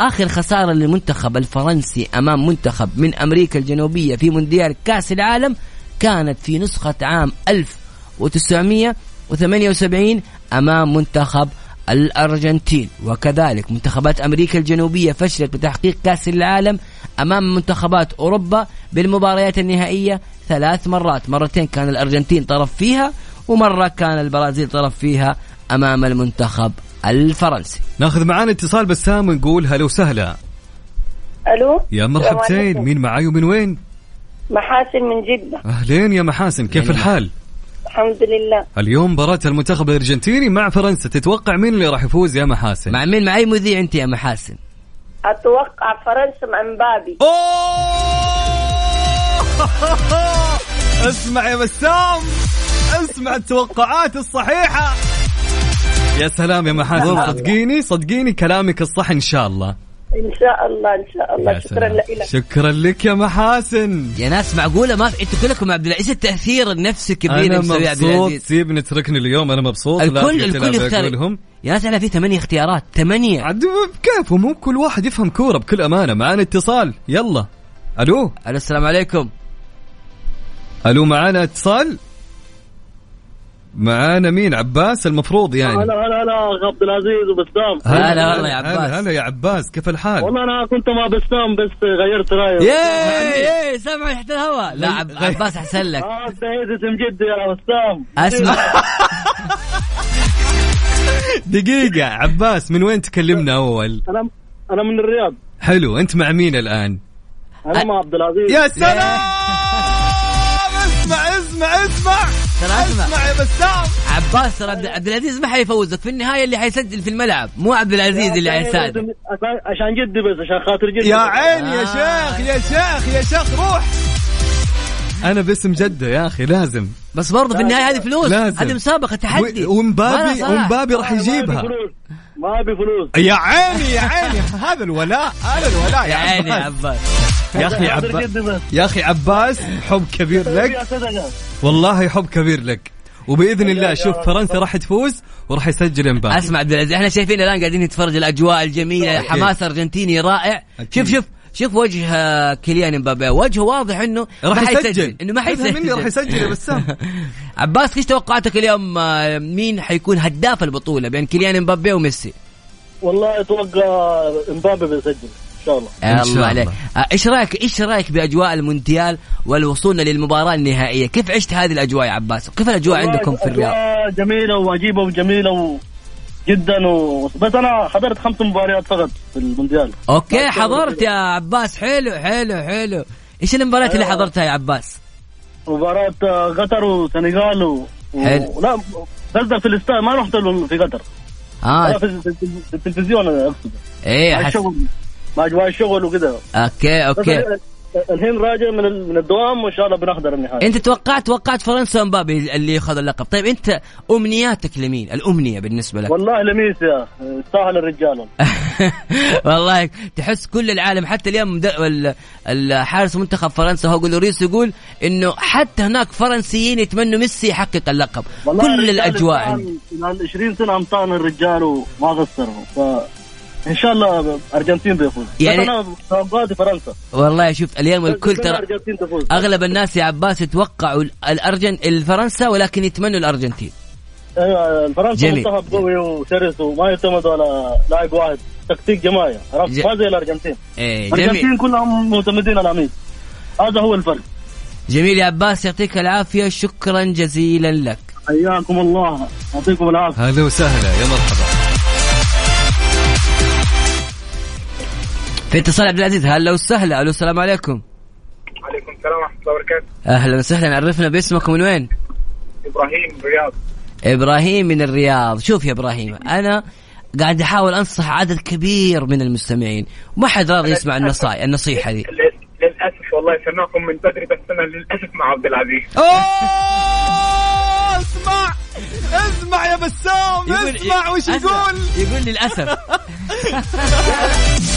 آخر خسارة للمنتخب الفرنسي أمام منتخب من أمريكا الجنوبية في مونديال كأس العالم كانت في نسخة عام 1978 أمام منتخب الأرجنتين وكذلك منتخبات أمريكا الجنوبية فشلت بتحقيق كأس العالم أمام منتخبات أوروبا بالمباريات النهائية ثلاث مرات. مرتين كان الأرجنتين طرف فيها ومرة كان البرازيل طرف فيها أمام المنتخب الفرنسي. ناخذ معانا اتصال بسام ونقول هلا وسهلا. ألو؟ يا مرحبتين. مين معاي ومن وين؟ محاسن من جدة. أهلين يا محاسن كيف الحال؟ الحمد لله. اليوم مباراة المنتخب الأرجنتيني مع فرنسا. تتوقع مين اللي راح يفوز يا محاسن؟ مع مين؟ مع أي مذيع أنت يا محاسن؟ أتوقع فرنسا مع مبابي. اسمع يا بسام. اسمع التوقعات الصحيحة. يا سلام يا محاسن. صدقيني صدقيني كلامك الصح إن شاء الله. إن شاء الله إن شاء الله. شكرا. لك. شكرا لك يا محاسن. يا ناس معقولة؟ ما في أنتوا كلكم عبد العزيز التأثير النفسي الكبير أنا مبسوط. العزيز؟ سيب نتركني اليوم أنا مبسوط. الكل الكل يختار. يا ناس إحنا في ثمانية اختيارات. ثمانية. عاد كيف؟ مو كل واحد يفهم كورة بكل أمانة. معانا اتصال. يلا. ألو؟ ألو السلام عليكم. ألو معانا اتصال؟ معانا مين؟ عباس المفروض يعني. هلا هلا هلا عبد العزيز وبسام. هلا والله يا عباس. هلا هلا يا عباس كيف الحال؟ والله أنا كنت مع بسام بس غيرت رايي ياي ياي سامع تحت الهواء. لا عب... عباس أحسن لك. آه اسم جدي يا بسام. أسمع. دقيقة عباس من وين تكلمنا أول؟ أنا أنا من الرياض. حلو أنت مع مين الآن؟ أنا مع عبد العزيز. يا. سلام! اسمع اسمع اسمع! ترى اسمع اسمع يا بسام. عباس ترى عبد عبد العزيز ما حيفوزك. في النهاية اللي حيسجل في الملعب. مو عبد العزيز اللي حيساعدك عشان- عشان جدي بس عشان خاطر جدي يا عين يا آه. شيخ يا شيخ يا شيخ روح. أنا باسم جدة يا أخي لازم. بس برضه في النهاية هذه فلوس. لازم. هذه مسابقة تحدي. و- ومبابي. ومبابي راح أبي يجيبها. ما ابي فلوس يا عيني يا عيني. هذا الولاء هذا الولاء يا عيني يا عباس. يا أخي عباس يا أخي عباس حب كبير لك. والله حب كبير لك. وبإذن الله شوف فرنسا راح تفوز وراح يسجل امبابي اسمع عبد العزيز إحنا شايفين الان قاعدين نتفرج الاجواء الجميلة. حماس أرجنتيني رائع. شوف شوف شوف وجه كيليان امبابي وجهه واضح إنه راح ما يسجل. حيسجل إنه ما حيسجل. مني راح يسجل يا بسام. عباس إيش توقعاتك اليوم؟ آه، مين حيكون هداف البطولة بين كيليان امبابي وميسي؟ والله أتوقع امبابي بيسجل إن شاء الله. إن شاء الله الله. عليك آه، إيش رايك إيش رأيك بأجواء المونديال والوصولنا للمباراة النهائية؟ كيف عشت هذه الأجواء يا عباس؟ كيف الأجواء عندكم في الرياض؟ جميلة وعجيبة وجميلة و... جدا و... بس أنا حضرت خمس مباريات فقط في المونديال. okay حضرت يا عباس. حلو حلو حلو. إيش المباريات اللي أيوة. حضرتها يا عباس؟ مباراة آه، قطر وسنغال و... حلو. لا قصدك في الاستاد ما رحت له في قطر. آه. في, التلفزيون أقصد. إيه مع حس... مع اجواء الشغل وكذا okay okay. الحين راجع من من الدوام وإن شاء الله بنحضر النهائي. أنت توقعت توقعت فرنسا ومبابي اللي ياخذ اللقب. طيب أنت أمنياتك لمين؟ الأمنية بالنسبة لك. والله لميسي يستاهل الرجال. والله تحس كل العالم حتى اليوم الحارس منتخب فرنسا هو لوريس يقول إنه حتى هناك فرنسيين يتمنوا ميسي يحقق اللقب. كل الأجواء. امتحان- عندي خلال 20 سنة امتحان الرجال وما قصروا ف إن شاء الله أرجنتين بيفوز. يعني- أنا توقعاتي فرنسا. والله شوف اليوم الكل ترى أغلب الناس يا عباس يتوقعوا الارجن الفرنسا ولكن يتمنوا الأرجنتين. أيوه فرنسا جميل. منتخب قوي وشرس وما يعتمد على لاعب واحد. تكتيك جماعي عرفت؟ ج- ما زي الأرجنتين. إيه الأرجنتين كلهم معتمدين على مين؟ هذا هو الفرق. جميل يا عباس يعطيك العافية. شكرا جزيلا لك. حياكم الله. يعطيكم العافية. هلا وسهلا. يا مرحبا. في اتصال عبد العزيز. هلا وسهلا. ألو السلام عليكم. عليكم السلام ورحمة الله وبركاته. أهلا وسهلا. عرفنا باسمك من وين؟ إبراهيم الرياض. إبراهيم من الرياض. شوف يا إبراهيم أنا قاعد أحاول أنصح عدد كبير من المستمعين. وما حد راضي يسمع النصائح النصيحة دي. لل- للأسف والله سمعكم من بدري بس أنا للأسف مع عبد العزيز. اسمع اسمع يا بسام اسمع وش يقول؟ يقول للأسف.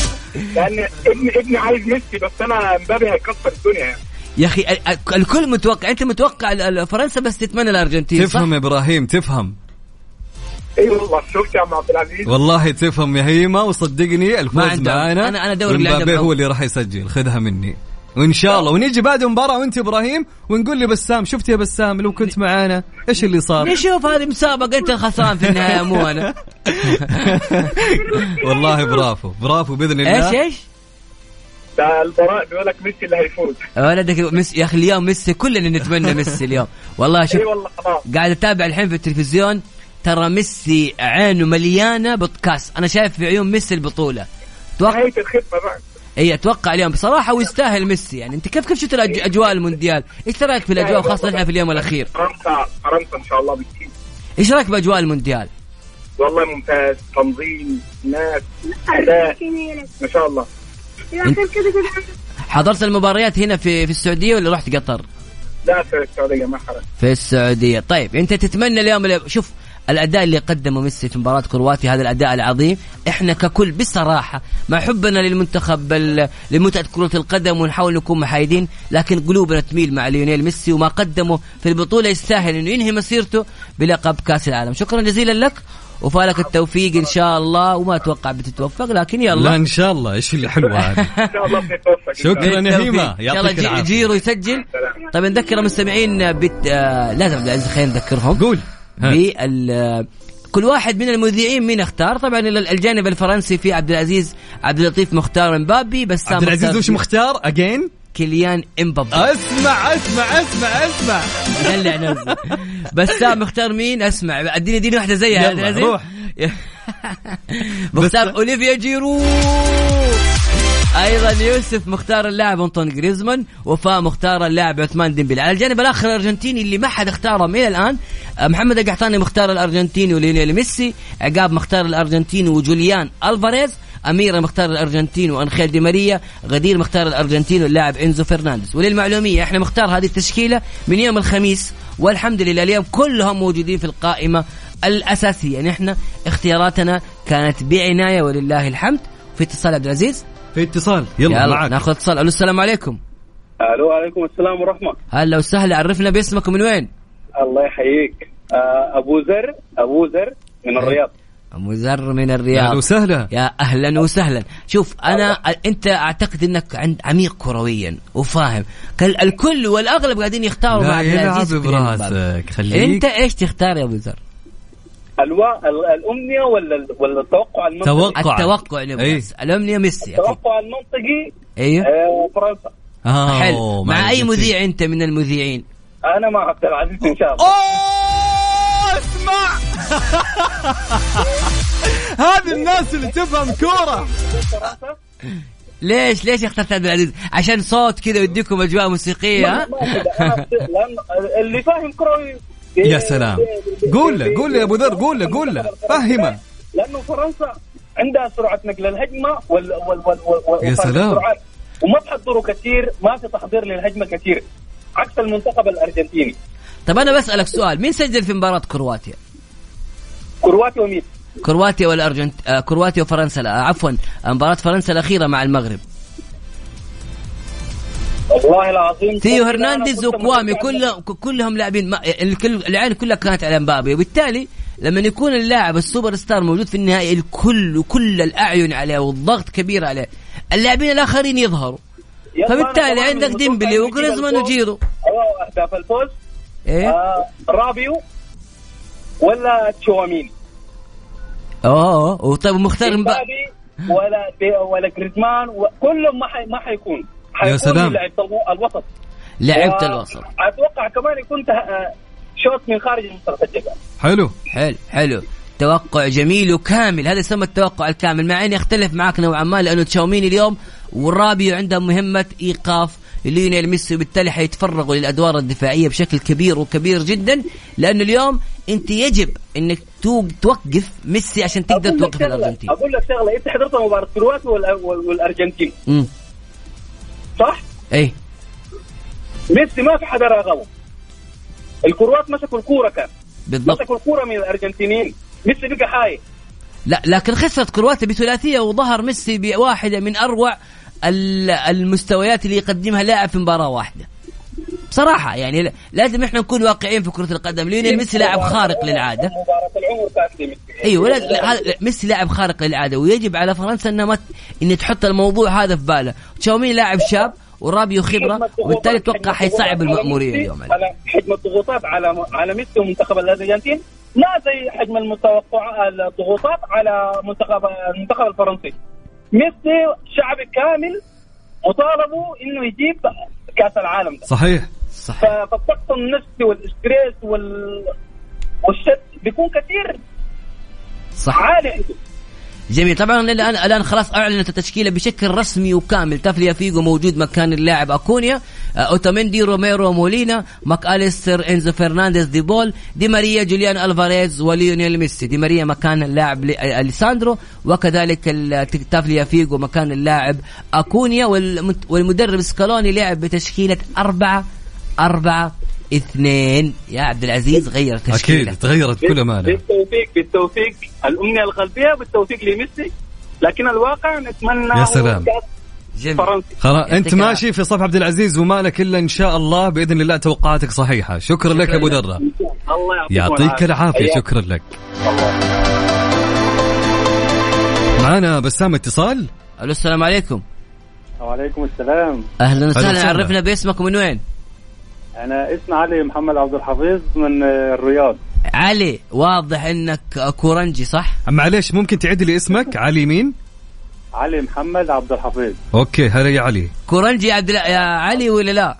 لأن ابني ابني عايز ميسي بس أنا امبابي هيكسر الدنيا يعني. يا أخي ال- ال- الكل متوقع أنت متوقع ال- ال- فرنسا بس تتمنى الأرجنتين؟ تفهم يا إبراهيم تفهم. إي والله شفت يا عم عبد العزيز؟ والله تفهم يا هيما وصدقني الفوز معانا. أنا- أنا دوري عنده هو اللي راح يسجل خذها مني. وإن شاء الله. ونيجي بعد المباراه وأنت إبراهيم ونقول لي بسام شفت يا بسام لو كنت معانا؟ إيش اللي صار؟ نشوف هذه مسابقة أنت الخسران في النهاية مو أنا. والله برافو. برافو بإذن الله. إيش إيش؟ ده البراء بيقول لك ميسي اللي هيفوز. ولدك ميسي يا أخي اليوم ميسي كلنا نتمنى ميسي اليوم. والله شوف خلاص قاعد أتابع الحين في التلفزيون ترى ميسي عينه مليانة بودكاست. أنا شايف في عيون ميسي البطولة. توقع نهاية الخدمة بقى اي أتوقع اليوم. بصراحة ويستاهل ميسي. يعني أنت كيف كيف شفت أجواء المونديال؟ إيش رأيك في الأجواء خاصه إحنا في اليوم الأخير؟ فرنسا فرنسا إن شاء الله بتجيب إيش رأيك بأجواء المونديال؟ والله ممتاز. تنظيم ناس أداء. ما شاء الله. حضرت المباريات هنا في في السعودية ولا رحت قطر؟ لا في السعودية ما حرج في السعودية. طيب أنت تتمنى اليوم شوف الأداء اللي قدمه ميسي في مباراة كرواتيا هذا الأداء العظيم. إحنا ككل بصراحة مع حبنا للمنتخب لمتعة كرة القدم ونحاول نكون محايدين لكن قلوبنا تميل مع ليونيل ميسي وما قدمه في البطولة يستاهل إنه ينهي مسيرته بلقب كأس العالم. شكرا جزيلا لك وفالك التوفيق إن شاء الله وما أتوقع بتتوفق لكن يلا. لا إن شاء الله. إيش اللي حلوة هذه؟ إن شاء الله بنتوفق شكرا يا هيما. يعطيك العافية. جيرو يسجل. طيب نذكر المستمعين بت... آه لازم عبد العزيز خلينا نذكرهم. قول. بال كل واحد من المذيعين مين اختار؟ طبعا ال- الجانب الفرنسي في عبد العزيز عبد اللطيف مختار مبابي بسام عبد العزيز وش مختار؟ اجين كيليان إمبابي. اسمع اسمع اسمع اسمع. دلع نفسه بسام مختار مين؟ اسمع اديني اديني واحدة زيها عبد يلا العزيز. روح. مختار أوليفييه جيرو. أيضا يوسف مختار اللاعب أنطون جريزمان وفاء مختار اللاعب عثمان ديمبلي على الجانب الآخر الأرجنتيني اللي ما حد اختارهم إلى الآن آه، محمد القحطاني مختار الأرجنتيني وليونيل ميسي عقاب مختار الأرجنتيني وجوليان ألفاريز أميرة مختار الأرجنتين وأنخيل دي ماريا غدير مختار الأرجنتين واللاعب إنزو فرنانديز. وللمعلومية إحنا مختار هذه التشكيلة من يوم الخميس والحمد لله اليوم كلهم موجودين في القائمة الأساسية. يعني إحنا اختياراتنا كانت بعناية ولله الحمد. في اتصال عبد العزيز في اتصال. يلا, يلا معك ناخذ اتصال. ألو السلام عليكم. ألو عليكم السلام ورحمة. هلا وسهلا. عرفنا باسمك من وين؟ الله يحييك. آه، أبو زر أبو زر من الرياض. أبو زر من الرياض. أهلا وسهلا. يا أهلا وسهلا. شوف أنا أنت أعتقد إنك عند عميق كرويا وفاهم. كل الكل والأغلب قاعدين يختاروا مع لا عبد يلعب. براسك خليك. أنت إيش تختار يا أبو زر؟ الوا ال- الأمنية ولا ولا التوقع المنطقي؟ توقع. التوقع نبغى. بس. الأمنية ميسي التوقع المنطقي أيوه آه، فرنسا آه حلو مع أي. مذيع أنت من المذيعين؟ أنا مع عبد العزيز إن شاء الله أوه اسمع هذه الناس اللي تفهم كورة ليش ليش اخترت عبد العزيز؟ عشان صوت كذا يديكم أجواء موسيقية ها؟ اللي فاهم كروي يا سلام قول له قول له يا أبو ذر قول له قول له فهمه لأنه فرنسا عندها سرعة نقل الهجمة وال وال وال وال يا سلام. السرعات. وما تحضروا كثير ما في تحضير للهجمة كثير عكس المنتخب الأرجنتيني طب أنا بسألك سؤال مين سجل في مباراة كرواتيا؟ كرواتيا ومين؟ كرواتيا والارجنت آه كرواتيا وفرنسا عفوا مباراة فرنسا الأخيرة مع المغرب والله العظيم أنا هرنانديز وكوامي متوقع كلهم كلهم لاعبين الكل العين كلها كانت على مبابي. وبالتالي لما يكون اللاعب السوبر ستار موجود في النهائي الكل وكل الأعين عليه والضغط كبير عليه اللاعبين الآخرين يظهروا. فبالتالي عندك ديمبلي وجريزمان وجيرو. أيوة أهداف الفوز. إيه؟ آه رابيو ولا تشاوميني. أوه وطيب مختار مبابي ولا ولا جريزمان كلهم ما حي ما حيكون حيكون سلام. الو- الوسط. لعبت الوسط. أتوقع كمان يكون آه، شوط من خارج منطقة الجزاء حلو. حلو حلو. توقع جميل وكامل. هذا يسمى التوقع الكامل. مع إني أختلف معك نوعا ما لأنه تشاوميني اليوم والرابيو عندهم مهمة إيقاف ليونيل ميسي وبالتالي حيتفرغوا للأدوار الدفاعية بشكل كبير وكبير جدا. لأنه اليوم أنت يجب إنك تو- توقف ميسي عشان تقدر توقف الأرجنتين. أقول لك شغلة. أنت حضرت مباراة كرواتيا والأرجنتين. صح؟ إي. ميسي ما في حدا راقبه. الكروات مسكوا الكورة كان. بالضبط. مسكوا الكورة من الأرجنتينيين. ميسي بقى خايف لا لكن خسرت كرواتيا بثلاثية وظهر ميسي بواحدة من أروع ال- المستويات اللي يقدمها لاعب في مباراة واحدة. بصراحة يعني لازم إحنا نكون واقعيين في كرة القدم ليونيل ميسي لاعب خارق للعادة. مباراة العمر كانت لميسي أيوه لا لا هذا- لا، ميسي لاعب خارق للعادة ويجب على فرنسا إنها ما إن تحط الموضوع هذا في باله. تشاوميني لاعب شاب ورابيو خبرة وبالتالي أتوقع حيصعب المأمورية اليوم. على حجم الضغوطات على على ميسي ومنتخب الأرجنتين لا زي حجم المتوقع الضغوطات على منتخب المنتخب الفرنسي. ميسي شعب كامل مطالبه إنه يجيب كأس العالم ده. صحيح. صح فالضغط النفسي وال stress وال والشد. بيكون كثير. صح. عالي عنده جميل. طبعا الان الآن خلاص أعلنت التشكيلة بشكل رسمي وكامل. تاغليافيكو موجود مكان اللاعب أكونيا آه، اوتاميندي روميرو مولينا ماك اليستر إنزو فرنانديز دي بول دي ماريا جوليان ألفاريز وليونيل ميسي. دي ماريا مكان اللاعب آه، أليساندرو وكذلك تافليا فيجو مكان اللاعب أكونيا. والمدرب سكالوني لعب بتشكيلة أربعة أربعة اثنين. يا عبد العزيز غير تشكيله أكيد تغيرت بكل امانه بالتوفيق بالتوفيق. الأمنية القلبيه بالتوفيق لميسي لكن الواقع نتمنى يا سلام. خلاص أنت ماشي في صف عبد العزيز وما لك إلا إن شاء الله بإذن الله توقعاتك صحيحة. شكرا لك أبو يعطيكم يعطيك العافية. شكرا لك. معنا بسام اتصال؟ ألو السلام عليكم. وعليكم السلام. أهلا أهلا وسهلا وسهلا. عرفنا باسمك ومن وين؟ أنا اسمي علي محمد عبد الحفيظ من الرياض. علي واضح إنك كورنجي صح؟ معليش ممكن تعيد لي اسمك؟ علي مين؟ علي محمد عبد الحفيظ. okay هلا يا علي. كورنجي يا عبد يا علي ولا لا؟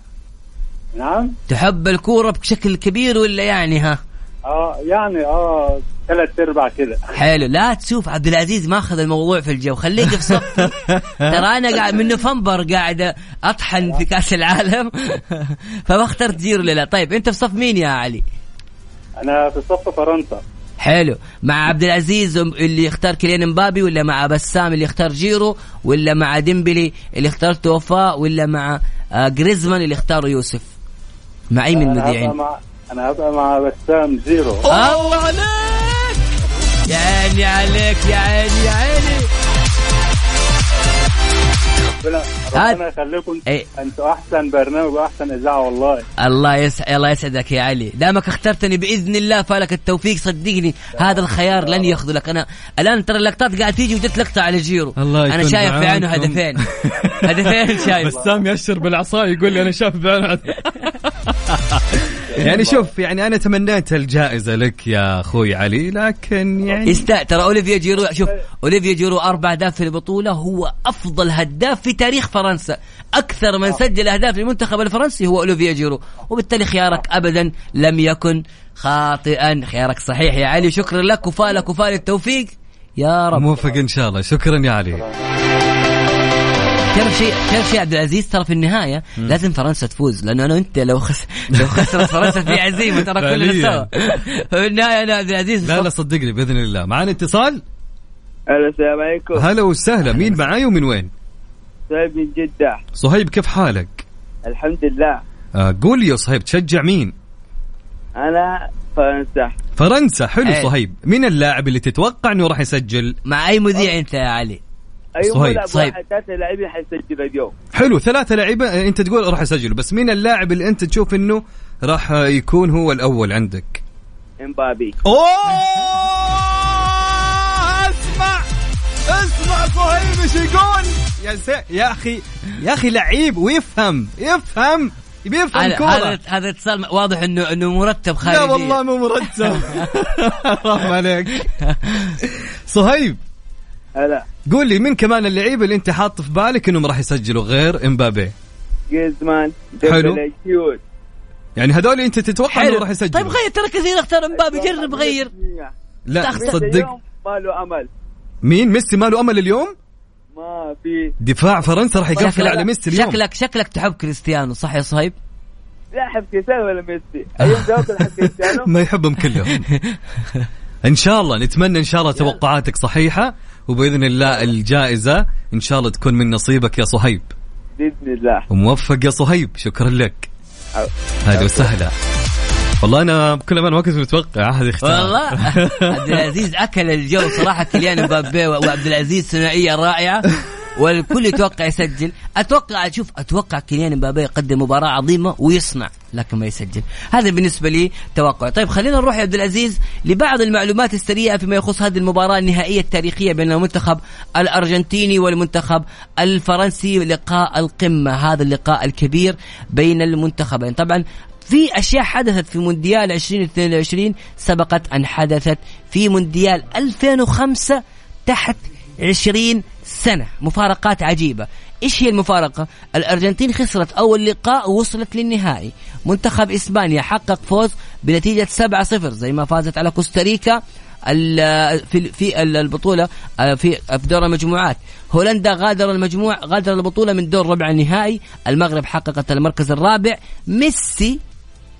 نعم. تحب الكورة بشكل كبير ولا يعني ها؟ آه يعني آه ثلاث أرباع كذا. حلو. لا تشوف عبد العزيز ماخذ الموضوع في الجو. خليك في صفي ترى أنا قاعد من نوفمبر قاعد أطحن في كأس العالم. فما اخترت جيرو لا؟ طيب أنت في صف مين يا علي؟ أنا في صف فرنسا. حلو. مع عبد العزيز اللي يختار كيليان مبابي ولا مع بسام اللي يختار جيرو ولا مع ديمبلي اللي اختار وفاء ولا مع آه، جريزمان اللي اختار يوسف؟ مع اي من المذيعين مع أنا هبقى مع بسام جيرو. الله عليك! يا عيني عليك يا عيني يا عيني! ربنا ربنا يخليكم إيه. أنتوا أحسن برنامج وأحسن إذاعة والله. الله يس... الله يسعدك يا علي. دامك اخترتني بإذن الله فلك التوفيق صدقني هذا الخيار لن يخذلك. أنا الآن ترى اللقطات قاعد تيجي وجت لقطة على جيرو. الله أنا شايف في عينه. هدفين. هدفين شايف. بسام يأشر بالعصا يقول لي أنا شايف بعينه يعني شوف يعني أنا تمنيت الجائزة لك يا أخوي علي لكن يعني يستا ترى أوليفييه جيرو شوف أوليفييه جيرو أربع أهداف في البطولة هو أفضل هداف في تاريخ فرنسا. أكثر من سجل أهداف للمنتخب الفرنسي هو أوليفييه جيرو. وبالتالي خيارك ابدا لم يكن خاطئا. خيارك صحيح يا علي شكرا لك وفالك وفال التوفيق يا رب. موفق إن شاء الله. شكرا يا علي. تعرف شيء تعرف شيء عبد العزيز؟ ترى في النهاية لازم فرنسا تفوز لأنه أنا وأنت لو خس... لو خسرت فرنسا في عزيمة ترى كلنا. سوا. ففي النهاية أنا عبد العزيز لا لا صدقني بإذن الله. معنا اتصال؟ هلا السلام عليكم. هلا وسهلا. مين معاي ومن وين؟ صهيب من جدة. صهيب كيف حالك؟ الحمد لله. آه قول لي يا صهيب تشجع مين؟ أنا فرنسا. فرنسا. حلو حلو. صهيب. مين اللاعب اللي تتوقع إنه راح يسجل؟ مع أي مذيع أنت يا علي؟ أي صهيب. ملعب صهيب. واحد ثلاثة لاعبين حيسجل اليوم. حلو ثلاثة لعيبة آه، أنت تقول راح يسجلوا بس مين اللاعب اللي أنت تشوف إنه راح يكون هو الأول عندك؟ إمبابي. أوه! اسمع اسمع صهيب إيش يقول؟ يا س... يا أخي يا أخي لعيب ويفهم يفهم بيفهم هذا كورة. هذا هذا اتصال واضح انه إنه مرتب خارجي لا والله مو مرتب. حرام عليك. صهيب هلا. قول لي مين كمان اللعيبه اللي انت حاط في بالك إنهم راح يسجلوا غير إمبابي؟ جيزمان حلو. شيوت يعني هذول انت تتوقع انه راح يسجلوا؟ طيب غير ترى كثير اختار إمبابي جرب غير. لا تختار صدق. اليوم ما له أمل. مين؟ ميسي ما له أمل اليوم؟ ما في. دفاع فرنسا راح يقفل شكلك- على ميسي اليوم. شكلك شكلك تحب كريستيانو صح يا صهيب؟ لا أحب كريستيانو ولا ميسي؟ زمان أحب كريستيانو. ما يحبهم كلهم. إن شاء الله نتمنى إن شاء الله توقعاتك صحيحة. وبإذن الله الجائزة إن شاء الله تكون من نصيبك يا صهيب. بإذن الله. وموفق يا صهيب. شكرا لك. هذا وسهلا والله أنا بكل امانه ما كنت متوقع هذه اختار. والله. عبد العزيز أكل الجو صراحة كيليان مبابي وعبد العزيز ثنائية رائعة. والكل يتوقع يسجل. أتوقع شوف أتوقع كيليان مبابي يقدم مباراة عظيمة ويصنع لكن ما يسجل. هذا بالنسبة لي توقع طيب خلينا نروح يا عبد العزيز لبعض المعلومات السريعة فيما يخص هذه المباراة النهائية التاريخية بين المنتخب الأرجنتيني والمنتخب الفرنسي لقاء القمة هذا اللقاء الكبير بين المنتخبين. طبعا في أشياء حدثت في مونديال 2022 سبقت أن حدثت في مونديال 2005 تحت 20 سنة. مفارقات عجيبة. إيش هي المفارقة؟ الأرجنتين خسرت أول لقاء ووصلت للنهائي. منتخب إسبانيا حقق فوز بنتيجة 7-0 زي ما فازت على كوستاريكا في في ال- البطولة آه، في دور المجموعات. هولندا غادر المجموع غادر البطولة من دور ربع النهائي. المغرب حققت المركز الرابع. ميسي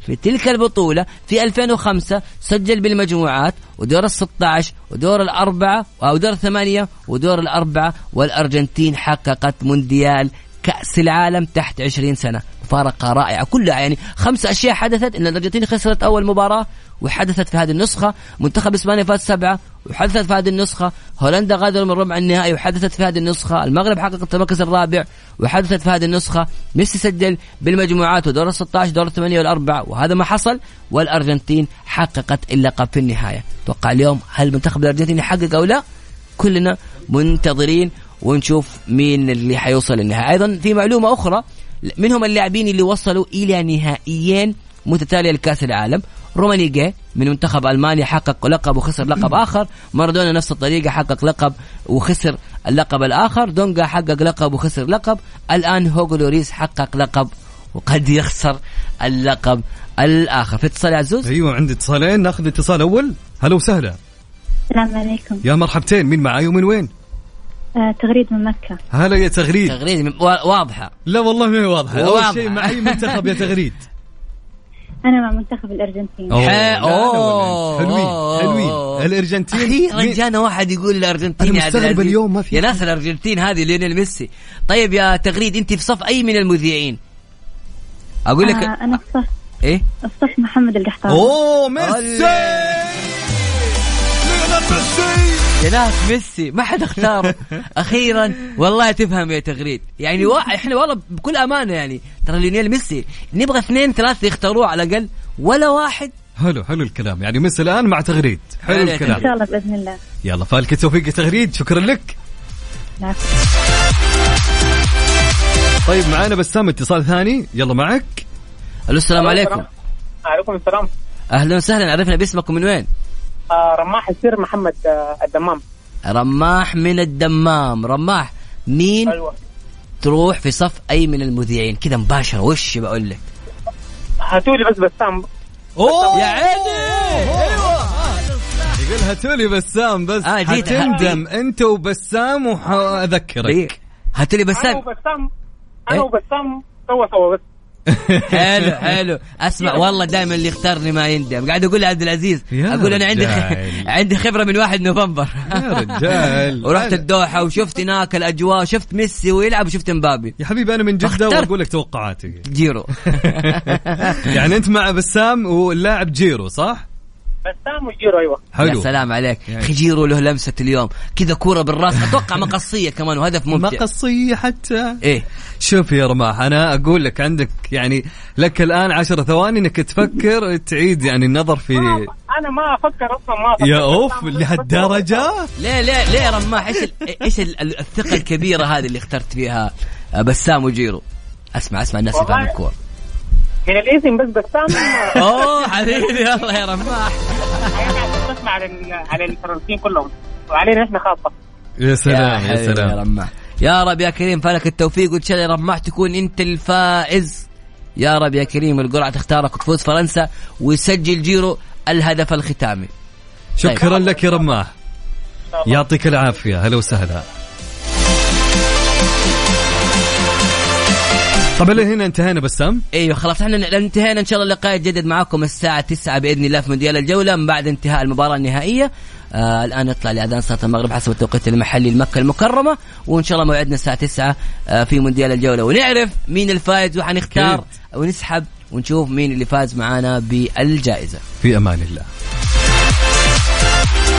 في تلك البطولة في 2005 سجل بالمجموعات ودور ال 16 ودور الأربعة أو دور الثمانية ودور الأربعة والأرجنتين حققت مونديال كأس العالم تحت 20 سنة. مفارقة رائعة. كلها يعني خمس أشياء حدثت إن الأرجنتين خسرت أول مباراة وحدثت في هذه النسخة. منتخب إسبانيا فاز سبعة وحدثت في هذه النسخة. هولندا غادروا من ربع النهائي وحدثت في هذه النسخة. المغرب حققت المركز الرابع وحدثت في هذه النسخة. ميسي سجل بالمجموعات ودور ال 16 دور الثمانية والأربعة. وهذا ما حصل والأرجنتين حققت اللقب في النهاية. أتوقع اليوم هل المنتخب الارجنتيني يحقق أو لا؟ كلنا منتظرين ونشوف مين اللي حيوصل للنهايه أيضا في معلومة أخرى منهم اللاعبين اللي وصلوا إلى نهائيين متتالية لكأس العالم. رومانيجي من منتخب ألمانيا حقق لقب وخسر لقب آخر. مارادونا نفس الطريقة حقق لقب وخسر اللقب الآخر. دونجا حقق لقب وخسر لقب. الآن هوجو لوريس حقق لقب وقد يخسر اللقب الآخر. في اتصال يا عزوز؟ أيوه عندي اتصالين. ناخذ اتصال أول. هلا وسهلا. السلام عليكم. يا مرحبتين. مين معاي ومن وين؟ آه تغريد من مكة. هلا يا تغريد. تغريد من- وا- واضحة. لا والله ما هي واضحة. شيء مع اي منتخب يا تغريد. أنا مع منتخب الأرجنتين. أوه، ح- لا، لا، أوه. حلوين أوه. حلوين. الأرجنتين أخيرا مين- جانا واحد يقول الأرجنتين أنا يا عبد مستغرب العزيز. اليوم ما في يا. ناس الأرجنتين هذه ليونيل ميسي. طيب يا تغريد أنت في صف أي من المذيعين؟ أقول لك آه أنا في صف إيه؟ في صف محمد القحطاني أوه ميسي! يا ناس ميسي ما حد اختاره. أخيرا والله تفهم يا تغريد. يعني وا... إحنا والله بكل أمانة يعني ترى ليونيل ميسي نبغى اثنين ثلاثة يختاروه على الأقل ولا واحد. حلو حلو الكلام. يعني ميسي الآن مع تغريد. حلو الكلام. شاء الله بإذن الله. يلا فالك التوفيق يا تغريد. شكرا لك. العفو. طيب معانا بسام اتصال ثاني. يلا معك. ألو السلام عليكم. عليكم السلام. أهلا وسهلا. عرفنا باسمك ومن وين؟ آه رماح السير محمد آه الدمام. رماح من الدمام. رماح مين أيوه. تروح في صف أي من المذيعين؟ كذا مباشرة. وش بقول لك؟ هاتوا لي بس بسام. أوه! يا عيني! أيوه. يقول هاتولي بسام بس. آه، هتندم أنت وبسام وحاذكرك هاتوا لي أنا بسام. وبسام أنا إيه؟ وبسام سوا سوا بس. حلو حلو أسمع والله دائما اللي يختارني ما يندم قاعد أقول لعبد العزيز أقول أنا عندي. عندي خبرة من واحد نوفمبر يا رجال. ورحت الدوحة وشفت هناك الاجواء شفت ميسي ويلعب وشفت مبابي يا حبيبي أنا من جدة. وأقول لك توقعاتي جيرو يعني أنت مع بسام واللاعب جيرو صح؟ بسام وجيرو أيوه. حلو. يا سلام عليك. يعني. أخي جيرو له لمسة اليوم. كذا كورة بالراس. أتوقع مقصية كمان وهدف ممتع. مقصية حتى. إيه. شوف يا رماح أنا أقول لك عندك يعني لك الآن عشر ثواني إنك تفكر تعيد يعني النظر في أنا ما أفكر أصلا ما أفكر. يا أوف. لهالدرجة؟ ليه ليه ليه يا رماح؟ إيش ال- إيش ال- الثقة الكبيرة هذه اللي اخترت فيها آه، بسام وجيرو؟ أسمع أسمع الناس والله. يفهم الكوره من الاسم بس بسام اوه حبيبي يلا يا رماح. تسمع على ال- على الفرنسيين كلهم. وعلينا إحنا خاصة. يا سلام يا يا سلام. رماح. يا رب يا كريم فلك التوفيق وإن شاء الله يا رماح تكون أنت الفائز. يا رب يا كريم القرعة تختارك وتفوز فرنسا ويسجل جيرو الهدف الختامي. شكرا لك يا رماح. يعطيك العافية. هلا وسهلا. طب إلى هنا انتهينا بسام. إيوه خلاص إحنا انتهينا إن شاء الله اللقاء يتجدد معكم الساعة 9 بإذن الله في مونديال الجولة. من بعد انتهاء المباراة النهائية آه الآن نطلع لأذان صلاه المغرب حسب التوقيت المحلي لمكة المكرمة. وإن شاء الله موعدنا الساعة 9 آه في مونديال الجولة. ونعرف مين الفائز وحنختار. ونسحب ونشوف مين اللي فاز معانا بالجائزة. في أمان الله.